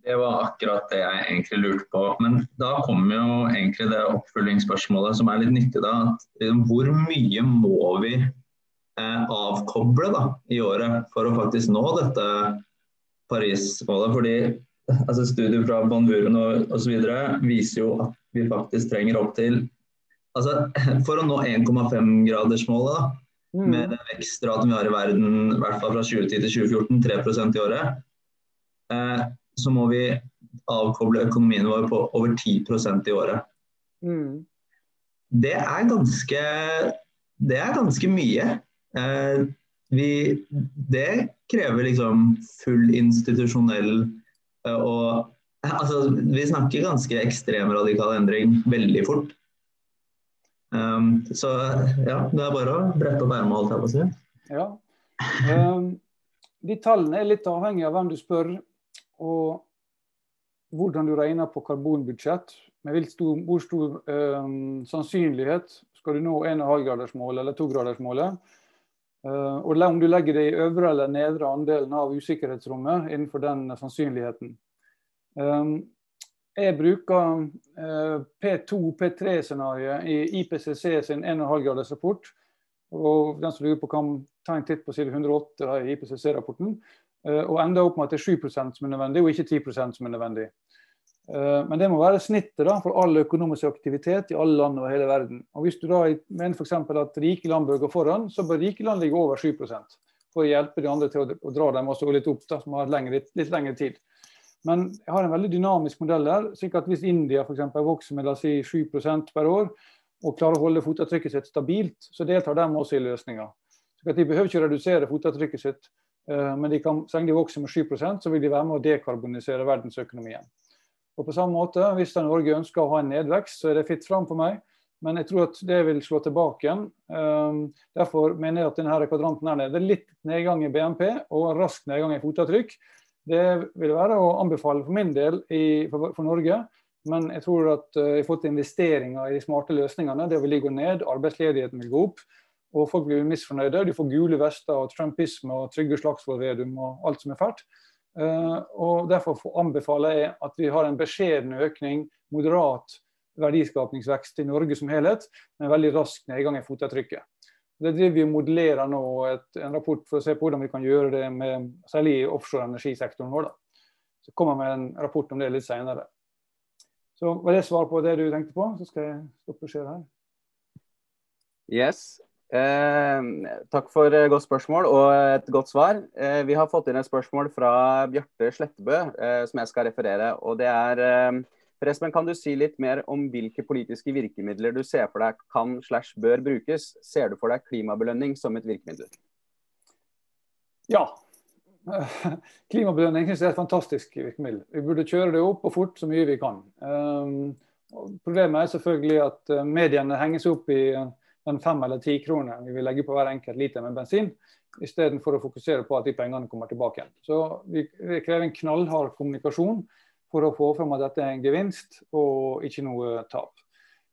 Det var akkurat det jeg egentlig lurte på. Men da kommer jo egentlig det oppfølgingsspørsmålet som er litt nyttig. da. Liksom, hvor mye må vi eh, avkoble da, i året for å faktisk nå dette Paris-målet? Fordi altså, Studier fra Bonvuren og osv. viser jo at vi faktisk trenger opp til altså, For å nå 1,5-gradersmålet, mm. med den vekstraten vi har i verden, i hvert fall fra 2010 til 2014, 3% i året, eh, så må vi avkoble økonomien vår på over 10% i året. Mm. Det, er ganske, det er ganske mye. Eh, vi, det krever liksom full institusjonell og altså, Vi snakker ganske ekstrem radikal endring veldig fort. Um, så ja, det er bare å brette opp ermet, holdt jeg på å si. Ja. Um, de tallene er litt avhengig av hvem du spør og hvordan du regner på karbonbudsjett. Med stor, hvor stor um, sannsynlighet skal du nå 1,5-gradersmålet eller 2-gradersmålet. Uh, og om du legger det i øvre eller nedre andelen av usikkerhetsrommet innenfor den sannsynligheten. Um, jeg bruker uh, P2-P3-scenarioet i IPCC sin 1,5-graders rapport. Og den som lurer på kan ta en titt på side 108 i IPCC-rapporten. Eh, og enda opp med at det er 7% som er nødvendig, og ikke 10% som er nødvendig. Eh, men det må være snittet da, for all økonomisk aktivitet i alle land over hele verden. Og Hvis du da mener f.eks. at rike land bør gå foran, så bør rike land ligge over 7 for å hjelpe de andre til å, dra dem også litt opp, da, som har lengre, litt lengre tid. Men jeg har en veldig dynamisk modell der. slik at Hvis India for eksempel, vokser med la oss si 7% per år, og klarer å holde fotavtrykket sitt stabilt, så deltar de også i løsninga. De behøver ikke redusere fotavtrykket sitt Eh, men de kan, så lenge de vokser med 7% så vil de være med å dekarbonisere verdensøkonomien. Og på samme måte, Hvis Norge ønsker å ha en nedvekst, så er det fritt fram for meg. Men jeg tror at det vil slå tilbake igjen. Um, derfor mener jeg at denne kvadranten her nede, er litt nedgang i BNP og rask nedgang i fotavtrykk. Det vil være å anbefale for min del i, for, for, Norge. Men jeg tror at vi i forhold til investeringer i de smarte løsningene, det vil gå ned, arbeidsledigheten vil gå opp. Og folk blir misfornøyde. De får gule vester og trumpisme og Trygve Slagsvold Vedum og alt som er fælt. Uh, og Derfor anbefaler jeg at vi har en beskjeden økning, moderat verdiskapningsvekst i Norge som helhet, med en veldig rask nedgang i fotavtrykket. Det driver vi modellerer nå et, en rapport for å se på hvordan vi kan gjøre det med særlig i offshore energisektoren vår. Da. Så kommer vi med en rapport om det litt senere. Så Var det svar på det du tenkte på? Så skal jeg stoppe skjer her. Yes. Eh, takk for godt spørsmål og et godt svar. Eh, vi har fått inn et spørsmål fra Bjarte Slettebø eh, som jeg skal referere. og det er eh, kan du si litt mer om hvilke politiske virkemidler du ser for deg kan slash bør brukes? Ser du for deg klimabelønning som et virkemiddel? Ja. Klimabelønning synes jeg er et fantastisk virkemiddel. Vi burde kjøre det opp og fort så mye vi kan. Um, problemet er selvfølgelig at uh, mediene henges opp i den fem eller ti kroner vi vil legge på hver enkelt liter med bensin, istedenfor å fokusere på at de pengene kommer tilbake igjen. Så vi krever en knallhard kommunikasjon for å få fram at dette er en gevinst og ikke noe tap.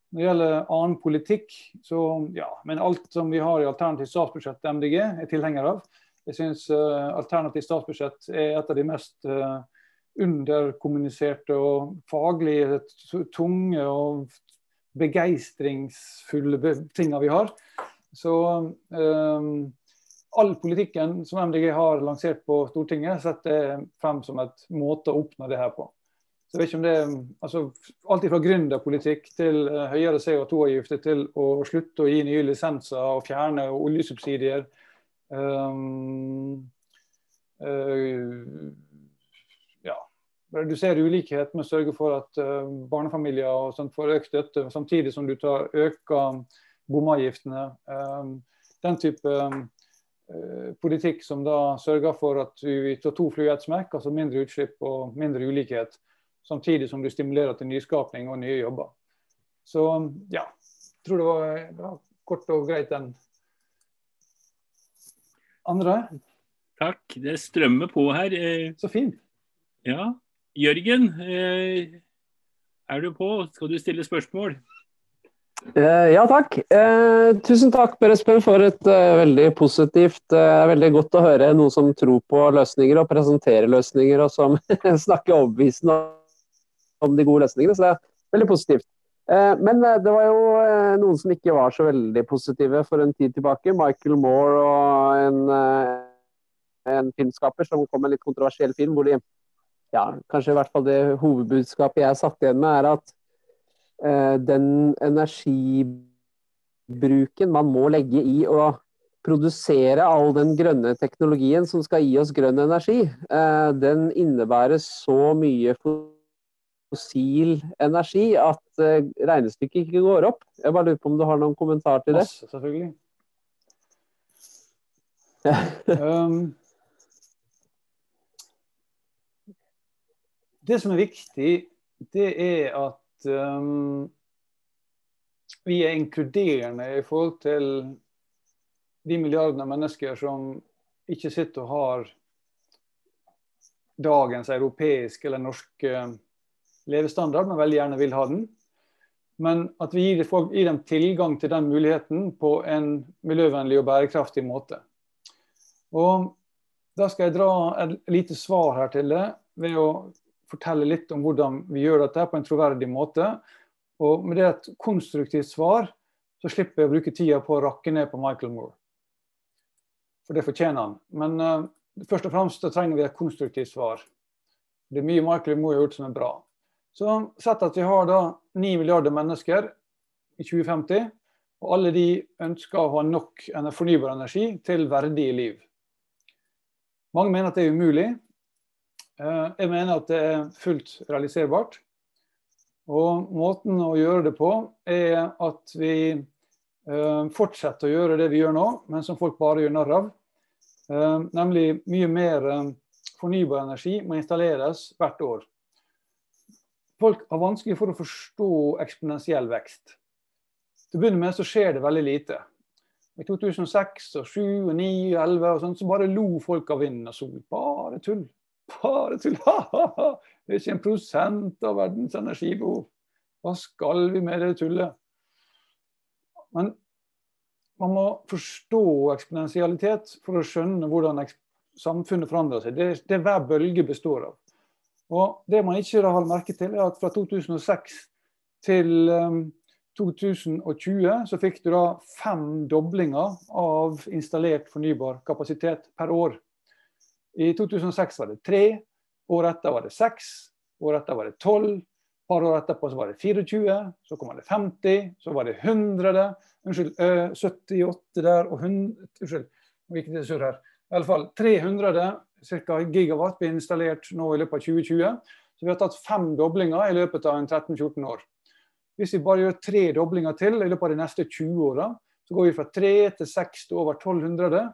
Når det gjelder annen politikk, så ja, men alt som vi har i alternativt statsbudsjett MDG, er tilhenger av. Jeg syns uh, alternativt statsbudsjett er et av de mest uh, underkommuniserte og faglig tunge og begeistringsfulle tingene vi har. Så um, all politikken som MDG har lansert på Stortinget, setter frem som et måte å oppnå det her på. Så jeg vet ikke om det, altså Alt fra gründerpolitikk til uh, høyere CO2-avgifter til å slutte å gi nye lisenser og fjerne oljesubsidier. Um, uh, redusere ulikhet med å sørge for at uh, barnefamilier og sånt får økt støtte, samtidig som du tar øker bomavgiftene. Um, den type um, politikk som da sørger for at vi tar to fly i ett smekk, altså mindre utslipp og mindre ulikhet samtidig som du stimulerer til nyskapning og nye jobber. Så ja, jeg tror det var, det var kort og greit den. Andre? Takk. Det strømmer på her. Eh, Så fint. Ja. Jørgen, eh, er du på? Skal du stille spørsmål? Uh, ja, takk. Uh, tusen takk Per Espen for et veldig positivt Veldig godt å høre noen som tror på løsninger og presenterer løsninger, og som snakker overbevisende om de gode løsningene. Så det er veldig positivt. Eh, men eh, det var jo eh, noen som ikke var så veldig positive for en tid tilbake. Michael Moore og en, en filmskaper som kom med en litt kontroversiell film hvor de ja, kanskje i hvert fall det hovedbudskapet jeg satt igjen med, er at den energibruken man må legge i å produsere all den grønne teknologien som skal gi oss grønn energi, den innebærer så mye fossil energi at eh, regnestykket ikke går opp. Jeg bare lurer på om du har noen kommentar til det? Masse, selvfølgelig. um, det som er viktig, det er at um, vi er inkluderende i forhold til de milliardene av mennesker som ikke sitter og har dagens europeiske eller norske levestandard, men veldig gjerne vil ha den. Men at vi gir, folk, gir dem tilgang til den muligheten på en miljøvennlig og bærekraftig måte. Og Da skal jeg dra et lite svar her til det ved å fortelle litt om hvordan vi gjør dette på en troverdig måte. Og med det et konstruktivt svar, så slipper jeg å bruke tida på å rakke ned på Michael Moore. For det fortjener han. Men uh, først og fremst trenger vi et konstruktivt svar. Det er mye Michael Moore har gjort som er bra. Så sett at vi har da 9 milliarder mennesker i 2050, og alle de ønsker å ha nok fornybar energi til verdig liv. Mange mener at det er umulig. Eh, jeg mener at det er fullt realiserbart. Og måten å gjøre det på er at vi eh, fortsetter å gjøre det vi gjør nå, men som folk bare gjør narr av. Eh, nemlig mye mer fornybar energi må installeres hvert år folk har vanskelig for å forstå eksponentiell vekst. Til å begynne med så skjer det veldig lite. I 2006 og 2007 og 2009 og 2011 og sånt, så bare lo folk av vind og sol. Bare tull. Bare tull. Ha-ha-ha! Det er ikke en prosent av verdens energibehov. Hva skal vi med det tullet? Men man må forstå eksponentialitet for å skjønne hvordan samfunnet forandrer seg. Det det hver bølge består av. Og Det man ikke har merket til, er at fra 2006 til 2020 um, så fikk du da fem doblinger av installert fornybar kapasitet per år. I 2006 var det tre, året etter var det seks, året etter var det tolv, et par år etterpå så var det 24, så kom det 50, så var det 100. Unnskyld, øh, 78 der og 100 Unnskyld, nå gikk det surr her. I alle fall 300 ca. gigawatt ble installert nå i løpet av 2020. Så vi har tatt fem doblinger i løpet av 13-14 år. Hvis vi bare gjør tre doblinger til i løpet av de neste 20 åra, så går vi fra 3 til 6 til over 1200.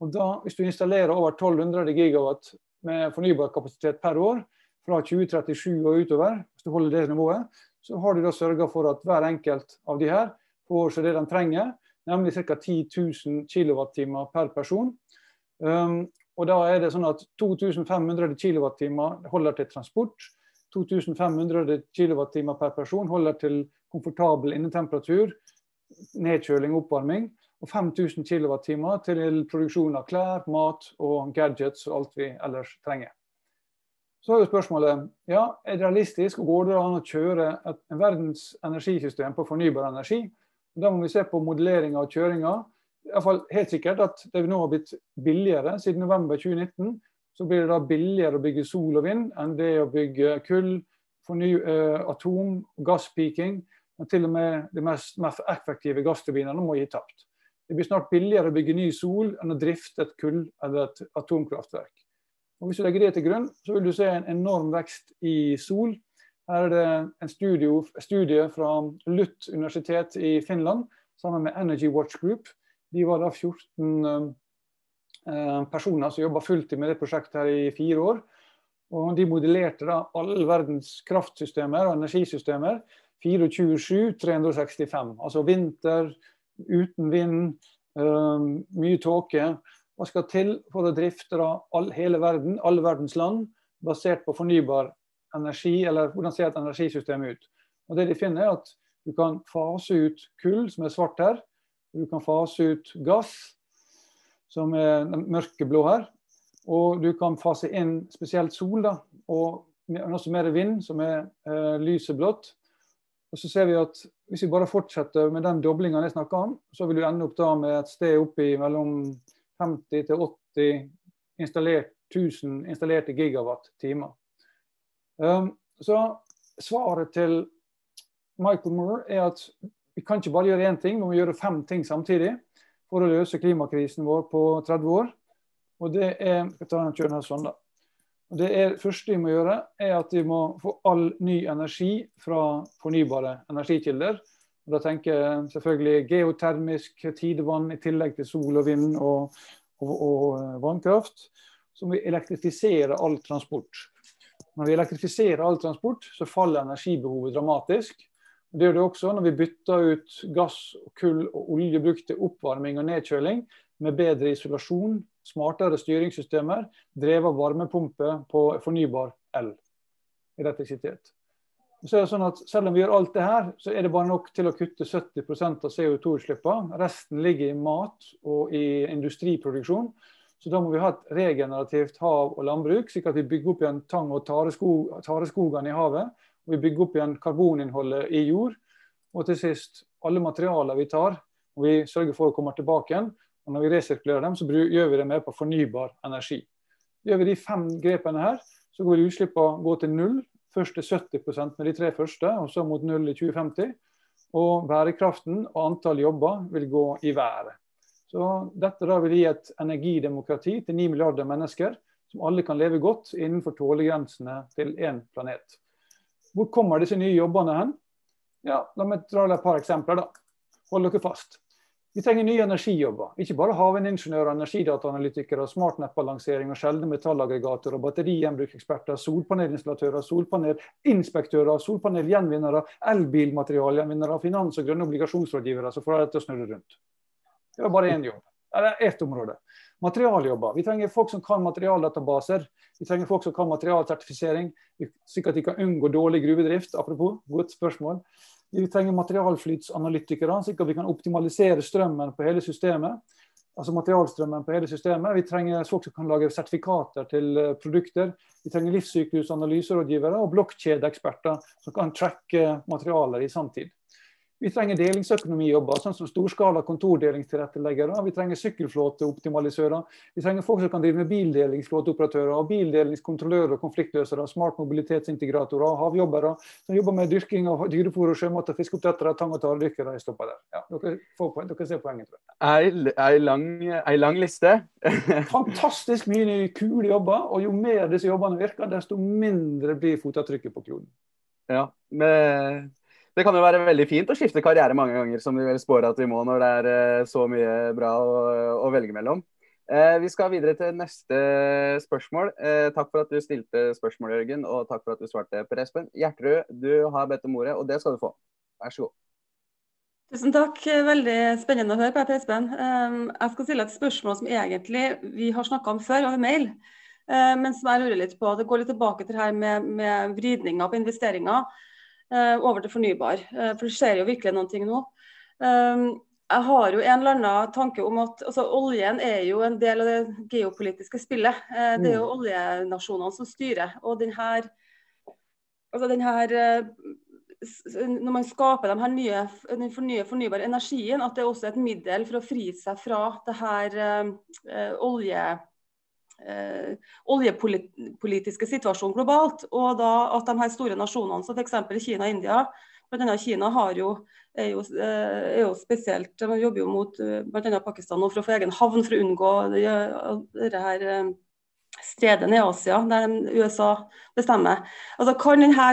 Og da, hvis du installerer over 1200 gigawatt med fornybar kapasitet per år, fra 2037 og utover, hvis du holder det nivået, så har du da sørga for at hver enkelt av de her får seg det de trenger, nemlig ca. 10 000 kWt per person. Um, og da er det sånn at 2500 kWt holder til transport. 2500 kWt per person holder til komfortabel innetemperatur, nedkjøling oppvarming. Og 5000 kWt til produksjon av klær, mat og gadgets og alt vi ellers trenger. Så er jo spørsmålet ja, er det realistisk og går det an å kjøre et, en verdens energisystem på fornybar energi. Da må vi se på modelleringa og kjøringa. Iallfall helt sikkert at det nå har blitt billigere. Siden november 2019 så blir det da billigere å bygge sol og vind enn det å bygge kull, forny, uh, atom, gasspiking. Og til og med de mest, mest effektive gassturbinene må gi tapt. Det blir snart billigere å bygge ny sol enn å drifte et kull- eller et atomkraftverk. Og Hvis du legger det til grunn, så vil du se en enorm vekst i sol. Her er det en studie, studie fra Lutt universitet i Finland sammen med Energy Watch Group. De var da 14 eh, personer som jobba fulltid med det prosjektet her i fire år. Og De modellerte da all verdens kraftsystemer og energisystemer 24-7, 365. Altså vinter, uten vind, eh, mye tåke hva skal til for å drifte all, hele verden, alle verdens land, basert på fornybar energi, eller hvordan ser et energisystem ut? Og det de finner er at Du kan fase ut kull, som er svart her. Du kan fase ut gass, som er mørkeblå her. Og du kan fase inn spesielt sol, da, og også mer vind, som er eh, lyseblått. Og så ser vi at Hvis vi bare fortsetter med den doblinga jeg snakka om, så vil du ende opp da med et sted oppi mellom 50 til 80 installert, 1000 installerte gigawatt-timer. Um, så svaret til Michael Moore er at vi kan ikke bare gjøre én ting, vi må gjøre fem ting samtidig for å løse klimakrisen vår på 30 år. Og det er jeg ta en sånn da. Det er, første vi må gjøre, er at vi må få all ny energi fra fornybare energikilder. Da tenker jeg selvfølgelig geotermisk tidevann i tillegg til sol og vind og, og, og eh, vannkraft. Så må vi elektrifisere all transport. Når vi elektrifiserer all transport, så faller energibehovet dramatisk. Det gjør det også når vi bytter ut gass, kull og olje brukt til oppvarming og nedkjøling med bedre isolasjon, smartere styringssystemer, drevet varmepumpe på fornybar el. elektrisitet. Så er det sånn at Selv om vi gjør alt det her, så er det bare nok til å kutte 70% av CO2-utslippene. Resten ligger i mat og i industriproduksjon. Så da må vi ha et regenerativt hav og landbruk, slik at vi bygger opp igjen tang- og tareskog, tareskogene i havet. Og vi bygger opp igjen karboninnholdet i jord. Og til sist, alle materialer vi tar, og vi sørger for å komme tilbake igjen. Og når vi resirkulerer dem, så gjør vi det med på fornybar energi. Gjør vi de fem grepene her, så går utslippene gå til null Først til 70% med de tre første, og så mot null i 2050. Og bærekraften og antall jobber vil gå i været. Så dette da vil gi et energidemokrati til 9 milliarder mennesker, som alle kan leve godt innenfor tålegrensene til én planet. Hvor kommer disse nye jobbene hen? Ja, La meg dra et par eksempler. da. Hold dere fast. Vi trenger nye energijobber. Ikke bare havvindingeniører, energidataanalytikere, smartnettbalansering og sjeldne metallaggregater og batterigjenbrukseksperter, solpanelinstallatører, solpanelinspektører, solpanelgjenvinnere, elbilmaterialgjenvinnere, finans- og grønne obligasjonsrådgivere som får dette til å snurre rundt. Det er bare én jobb. Eller ett område. Materialjobber. Vi trenger folk som kan materialdatabaser. Vi trenger folk som kan materialsertifisering, slik at de kan unngå dårlig gruvedrift. Apropos, godt spørsmål. Vi trenger materialflytsanalytikere, slik at vi kan optimalisere strømmen på hele systemet. Altså materialstrømmen på hele systemet. Vi trenger folk som kan lage sertifikater til eh, produkter. Vi trenger livssyklusanalyserådgivere og blokkjedeeksperter som kan tracke materialer i sanntid. Vi trenger delingsøkonomijobber, sånn som storskala kontordelingstilretteleggere. Vi trenger sykkelflåteoptimalisører. Vi trenger folk som kan drive med bildelingsflåteoperatører, og bildelingskontrollører, og konfliktløsere, smart mobilitetsintegratorer, havjobbere som jobber med dyrking av dyrefòr og sjømat og fiskeoppdrettere, tang- og taredykkere. Jeg stopper der. Ja, dere, får, dere ser poenget, tror jeg. Ei lang, lang liste. Fantastisk mye kule jobber, og jo mer disse jobbene virker, desto mindre blir fotavtrykket på kloden. Ja, med det kan jo være veldig fint å skifte karriere mange ganger, som vi vel spår at vi må når det er eh, så mye bra å, å velge mellom. Eh, vi skal videre til neste spørsmål. Eh, takk for at du stilte spørsmål, Jørgen, og takk for at du svarte, Per Espen. Gjertrud, du har bedt om ordet, og det skal du få. Vær så god. Tusen takk. Veldig spennende å høre på, Per Espen. Ehm, jeg skal stille et spørsmål som egentlig vi har snakka om før over mail. Men som jeg lurer litt på. Det går litt tilbake til det her med, med vridninger på investeringer. Eh, over til fornybar. Eh, for det skjer jo virkelig noen ting nå. Eh, jeg har jo en eller annen tanke om at altså, oljen er jo en del av det geopolitiske spillet. Det er jo mm. oljenasjonene som styrer. Og den her, altså den her når man skaper de nye, den fornye, fornybare energien, at det er også et middel for å fri seg fra det her uh, olje eh, oljepolitiske situasjonen globalt. Og da at de her store nasjonene som f.eks. Kina og India bl.a. Kina jo, er, jo, eh, er jo spesielt, de jobber jo mot eh, bl.a. Pakistan for å få egen havn for å unngå det, det her stedet i Asia, der USA bestemmer. Altså Kan denne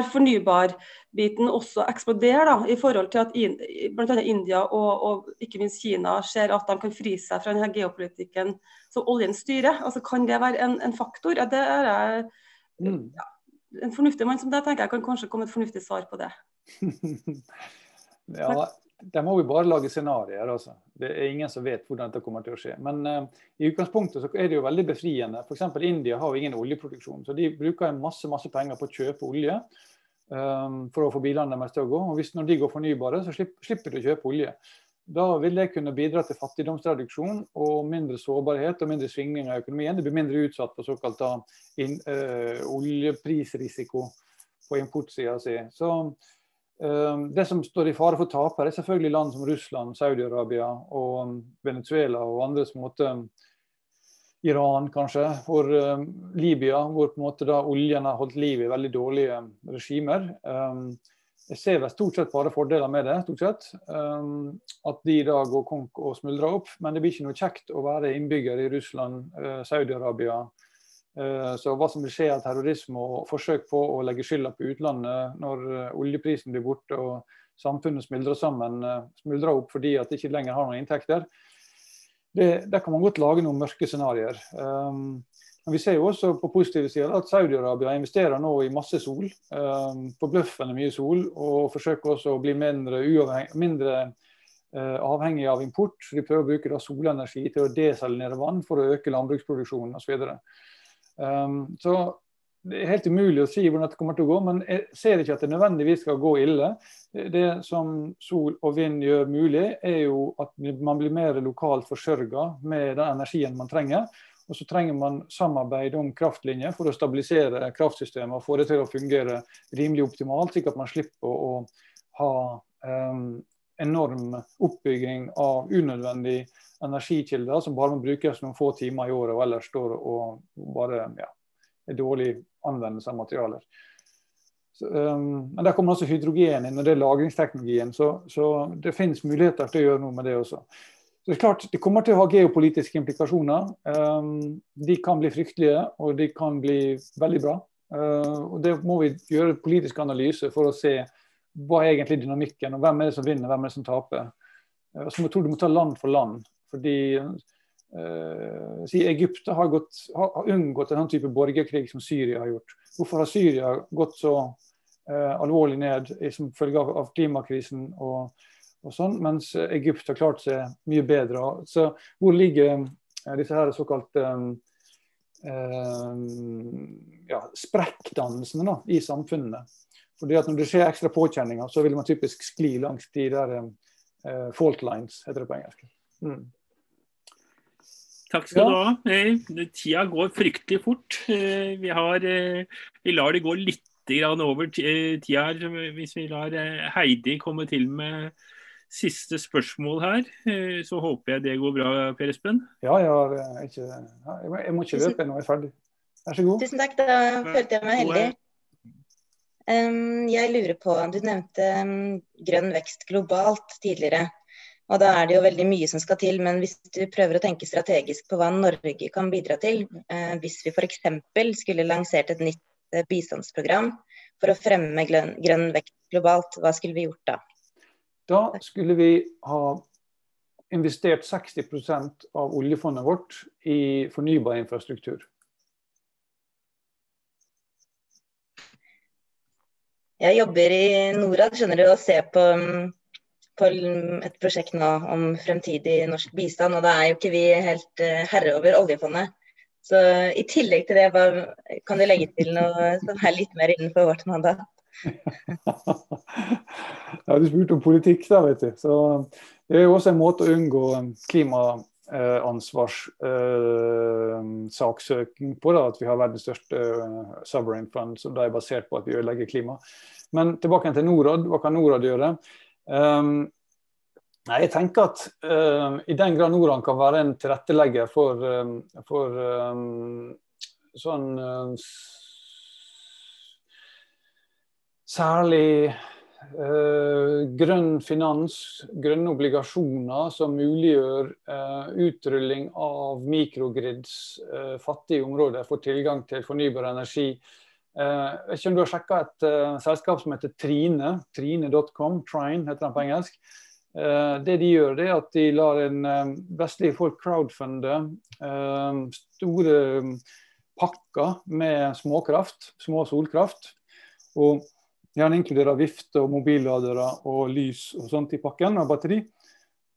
fornybarbiten også eksploderer, da, i forhold til at bl.a. India og, og, ikke minst Kina ser at de kan fri seg fra denne geopolitikken som oljen styrer? Altså Kan det være en, en faktor? Ja, det er jeg, mm. ja, En fornuftig mann som deg tenker jeg kan kanskje komme et fornuftig svar på det. ja, der må vi bare lage scenarioer. Altså. Det er ingen som vet hvordan dette kommer til å skje. Men uh, i utgangspunktet så er det jo veldig befriende. F.eks. India har jo ingen oljeproduksjon. Så de bruker masse, masse penger på å kjøpe olje for å få bilene deres til å gå. Og hvis når de går fornybare, så slipper, de å kjøpe olje. Da vil det kunne bidra til fattigdomsreduksjon og mindre sårbarhet og mindre svingninger i økonomien. Det blir mindre utsatt for såkalt uh, oljeprisrisiko på importsida si. Så uh, det som står i fare for tapere, er selvfølgelig land som Russland, Saudi-Arabia og Venezuela og andre som måtte um, Iran, kanskje, for um, Libya, hvor på en måte da oljen har holdt liv i veldig dårlige regimer. Jeg ser vel stort sett bare fordeler med det. stort sett, At de da går konk og smuldrer opp. Men det blir ikke noe kjekt å være innbygger i Russland, uh, Saudi-Arabia, Eh, så hva som vil skje av terrorisme og forsøk på å legge skylda på utlandet når eh, oljeprisen blir borte og samfunnet smuldrer sammen, eh, smuldrer opp fordi at de ikke lenger har noen inntekter, det, der kan man godt lage noen mørke scenarioer. Um, men vi ser jo også på positive sider at Saudi-Arabia investerer nå i masse sol. Um, Forbløffende mye sol. Og forsøker også å bli mindre, mindre uh, avhengig av import. De prøver å bruke da, solenergi til å desalinere vann for å øke landbruksproduksjonen osv. Um, så det er helt umulig å si hvordan dette kommer til å gå, men jeg ser ikke at det nødvendigvis skal gå ille. Det som sol og vind gjør mulig, er jo at man blir mer lokalt forsørga med den energien man trenger. Og så trenger man samarbeid om kraftlinjer for å stabilisere kraftsystemet og få det til å fungere rimelig optimalt, slik at man slipper å, ha um, enorm oppbygging av unødvendige energikilder som bare må brukes noen få timer i året, og ellers står og bare ja, dårlig anvendelse av materialer. Så, um, men Der kommer også hydrogen inn, og det er lagringsteknologien. Så, så, det finnes muligheter til å gjøre noe med det også. Så Det er klart, det kommer til å ha geopolitiske implikasjoner. Um, de kan bli fryktelige, og de kan bli veldig bra. Uh, og Det må vi gjøre politisk analyse for å se hva er egentlig dynamikken, og hvem er det som vinner, hvem er det som taper. Uh, så må jeg tro du må ta land for land. Fordi si Egypt har, gått, har, unngått en sånn type borgerkrig som Syria har gjort. Hvorfor har Syria gått så alvorlig ned som følge av, av klimakrisen og, og, sånn, mens Egypt har klart seg mye bedre. Så hvor ligger disse her såkalte um, ja, sprekkdannelsene da, i samfunnene? Fordi at Når det skjer ekstra påkjenninger, så vil man typisk skli langs de der uh, fault lines, heter det på engelsk. Mm. Takk skal ja. du ha. Eh, tida går fryktelig fort. Eh, vi, har, vi lar det gå litt over tida hvis vi lar Heidi komme til med siste spørsmål her. Så håper jeg det går bra, Per Espen? Ja, jeg, ikke, jeg må ikke løpe nå, jeg er ferdig. Vær så god. Tusen takk, da følte jeg meg heldig. Jeg lurer på, Du nevnte grønn vekst globalt tidligere. Og Da er det jo veldig mye som skal til. Men hvis du prøver å tenke strategisk på hva Norge kan bidra til, eh, hvis vi f.eks. skulle lansert et nytt eh, bistandsprogram for å fremme grønn vekt globalt, hva skulle vi gjort da? Da skulle vi ha investert 60% av oljefondet vårt i fornybar infrastruktur. Jeg jobber i Norad skjønner du, og ser på, på, et prosjekt nå om fremtidig norsk bistand. og Da er jo ikke vi helt uh, herre over oljefondet. Så I tillegg til det, kan du legge til noe som er litt mer innenfor vårt mandat? ja, du spurte om politikk, da, vet du. Så Det er jo også en måte å unngå klimaansvarssaksøking eh, eh, på. Da, at vi har verdens største eh, sovereign fund, som da er basert på at vi ødelegger klima. Men tilbake til Norad. Hva kan Norad gjøre? Um, nei, jeg tenker at uh, I den grad Norden kan være en tilrettelegger for, um, for um, sånn um, Særlig uh, grønn finans, grønne obligasjoner som muliggjør uh, utrulling av mikrogrids, uh, fattige områder, får tilgang til fornybar energi. Uh, vet ikke om du har sjekka et selskap som heter Trine, trine.com, Trine heter den på engelsk. det de gjør, det er at de lar en vestlige folk crowdfunde store pakker med småkraft, små solkraft. og Gjerne inkluderer vifter og mobilladere og lys og sånt i pakken, og batteri.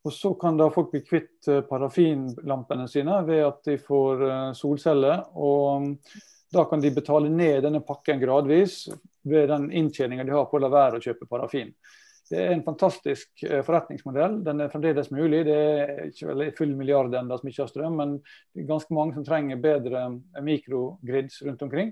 Og så kan da folk bli kvitt eh, parafinlampene sine ved at de får eh, solceller. Og mm, da kan de betale ned denne pakken gradvis ved den inntjeninga de har på å la være å kjøpe parafin. Det er en fantastisk eh, forretningsmodell. Den er fremdeles mulig. Det er ikke vel full milliard ennå som ikke har strøm, men det er ganske mange som trenger bedre mikrogrids rundt omkring.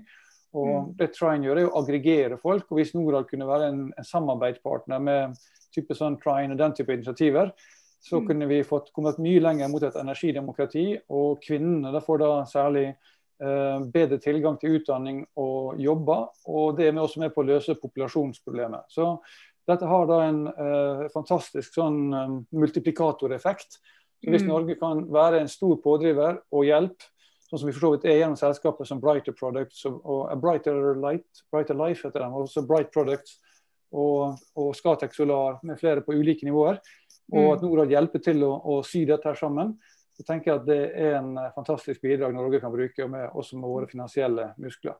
Og mm. Det Trine gjør, er å aggregere folk. og Hvis Norad kunne være en, en samarbeidspartner med type sånn Trine og den type initiativer, så mm. kunne vi fått kommet mye lenger mot et energidemokrati. Og kvinnene får da særlig eh, bedre tilgang til utdanning og jobber. Og det er vi også med på å løse populasjonsproblemet. Så dette har da en eh, fantastisk sånn um, multiplikatoreffekt. Så hvis mm. Norge kan være en stor pådriver og hjelp sånn som vi for så vidt er gjennom selskaper som Brighter Products og, og Brighter, Light, Brighter Life heter dem, også Bright Products og, og Scatec Solar med flere på ulike nivåer. Og mm. at Norad hjelper til å, å sy dette her sammen. Så tenker jeg at Det er en eh, fantastisk bidrag Norge kan bruke, og med, også med våre finansielle muskler.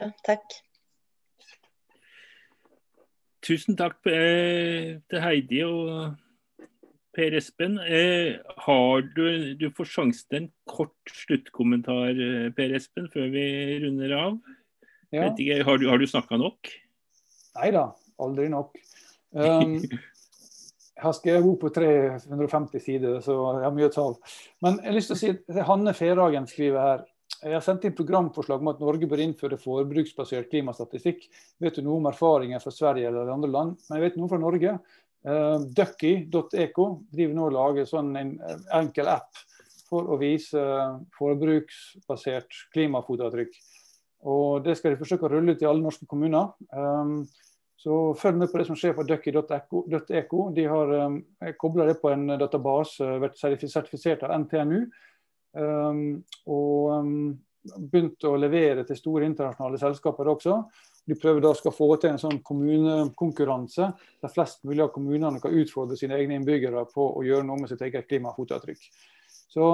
Ja, takk. Tusen takk eh, til Heidi og Per Espen, eh, har du, du får sjansen til en kort sluttkommentar, Per Espen, før vi runder av. Ja. Ikke, har du, har du snakka nok? Nei da, aldri nok. Um, jeg har skrevet bok på 350 sider, så jeg har mye tall. Men jeg har lyst til å si at Hanne Ferhagen skriver her. Jeg har sendt inn programforslag om at Norge bør innføre forbruksbasert klimastatistikk. Vet du noe om erfaringer fra Sverige eller andre land? Men jeg vet noe fra Norge. Uh, Ducky.eco driver nå og lager sånn en enkel app for å vise forbruksbasert klimafotavtrykk. Og Det skal de forsøke å rulle ut i alle norske kommuner. Um, så følg med på det som skjer på ducky.eco. De har um, kobla det på en database, vært sertifisert av NTNU. Um, og um, begynt å levere til store internasjonale selskaper også. De prøver da skal få til en sånn kommunekonkurranse der flest mulig av kommunene kan utfordre sine egne innbyggere på å gjøre noe med sitt eget klimafotavtrykk. Så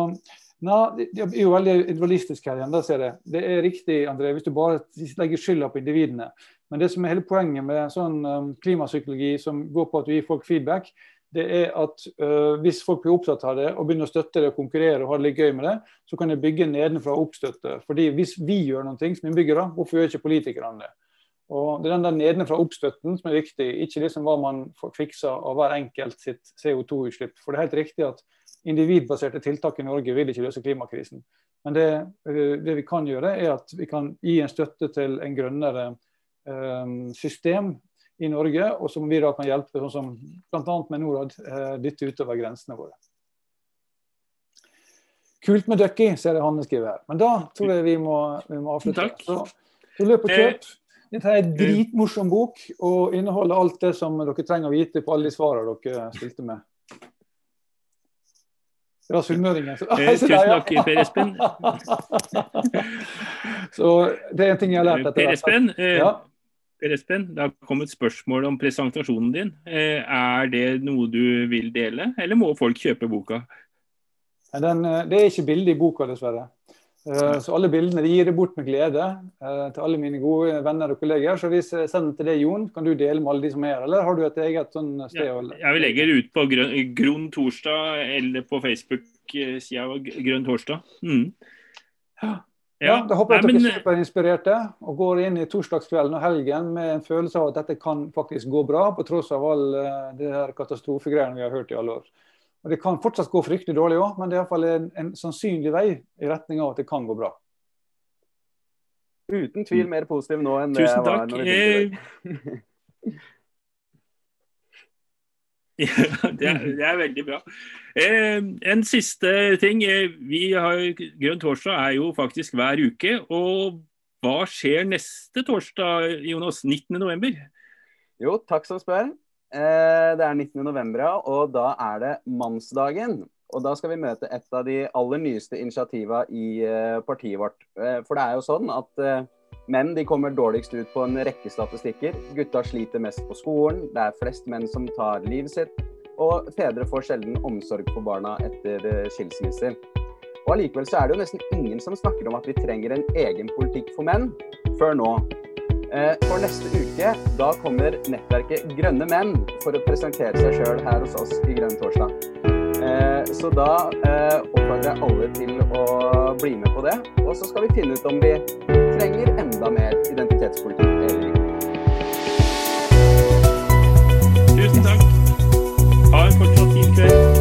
na, Det er jo veldig individualistisk her igjen. da ser jeg. Det er riktig André, hvis du bare legger skylda på individene. Men det som er hele poenget med sånn um, klimapsykologi som går på at du gir folk feedback, det er at uh, hvis folk blir opptatt av det og begynner å støtte det og konkurrere og ha det litt gøy med det, så kan de bygge nedenfra oppstøtte. Fordi hvis vi gjør noe som innbyggere, hvorfor gjør ikke politikerne det? Og Det er den der nedenfra oppstøtten som er viktig, ikke liksom hva man får fiksa av hver enkelt sitt CO2-utslipp. For det er helt riktig at individbaserte tiltak i Norge vil ikke løse klimakrisen. Men det, uh, det vi kan gjøre, er at vi kan gi en støtte til en grønnere system i Norge, og som vi da kan hjelpe, sånn som bl.a. med Norad, eh, dytte utover grensene våre. Kult med ducky, ser jeg Hanne skriver her. Men da tror jeg vi må, vi må avslutte. Takk. Så, så løp og kjøp. Dette er en dritmorsom bok og inneholder alt det som dere trenger å vite på alle de svarene dere stilte med. Det var sunnmøringen. Eh, tusen takk, Per Espen. så det er en ting jeg har lært etter Per Espen, eh, ja. Per Espen, det har kommet spørsmål om presentasjonen din. Eh, er det noe du vil dele, eller må folk kjøpe boka? Den, eh, det er ikke bilde i boka, dessverre. Eh, så alle bildene de gir det bort med glede til alle mine gode venner og kolleger. Så hvis jeg sender til deg, Jon, kan du dele med alle de som er her, eller har du et eget sånn sted? Ja, jeg vil legge det ut på Grønn torsdag eller på Facebook-sida Grønn torsdag. Mm. Ja. Da håper jeg at dere er superinspirerte og går inn i torsdagskvelden og helgen med en følelse av at dette kan faktisk gå bra, på tross av all det her katastrofegreiene vi har hørt i alle år. Og Det kan fortsatt gå fryktelig dårlig òg, men det er iallfall en, en sannsynlig vei i retning av at det kan gå bra. Uten tvil mer positiv nå enn det jeg var når vi. Det er, det er, veldig bra. Eh, en siste ting. Eh, vi har, Grønn torsdag er jo faktisk hver uke. Og hva skjer neste torsdag, Jonas? 19.11.? Jo, takk som spør. Eh, det er 19.11, ja, og da er det mannsdagen. Og da skal vi møte et av de aller nyeste initiativa i eh, partiet vårt. Eh, for det er jo sånn at Menn de kommer dårligst ut på en rekke statistikker. Gutta sliter mest på skolen, det er flest menn som tar livet sitt. Og fedre får sjelden omsorg for barna etter eh, skilsmisser. Og Allikevel så er det jo nesten ingen som snakker om at vi trenger en egen politikk for menn, før nå. Eh, for neste uke da kommer nettverket Grønne menn for å presentere seg sjøl her hos oss i Grønn torsdag. Eh, så da oppfordrer jeg alle til å bli med på det. Og så skal vi finne ut om vi trenger enda mer identitetspolitikk. Tusen takk. Ha Har fortsatt fin kveld.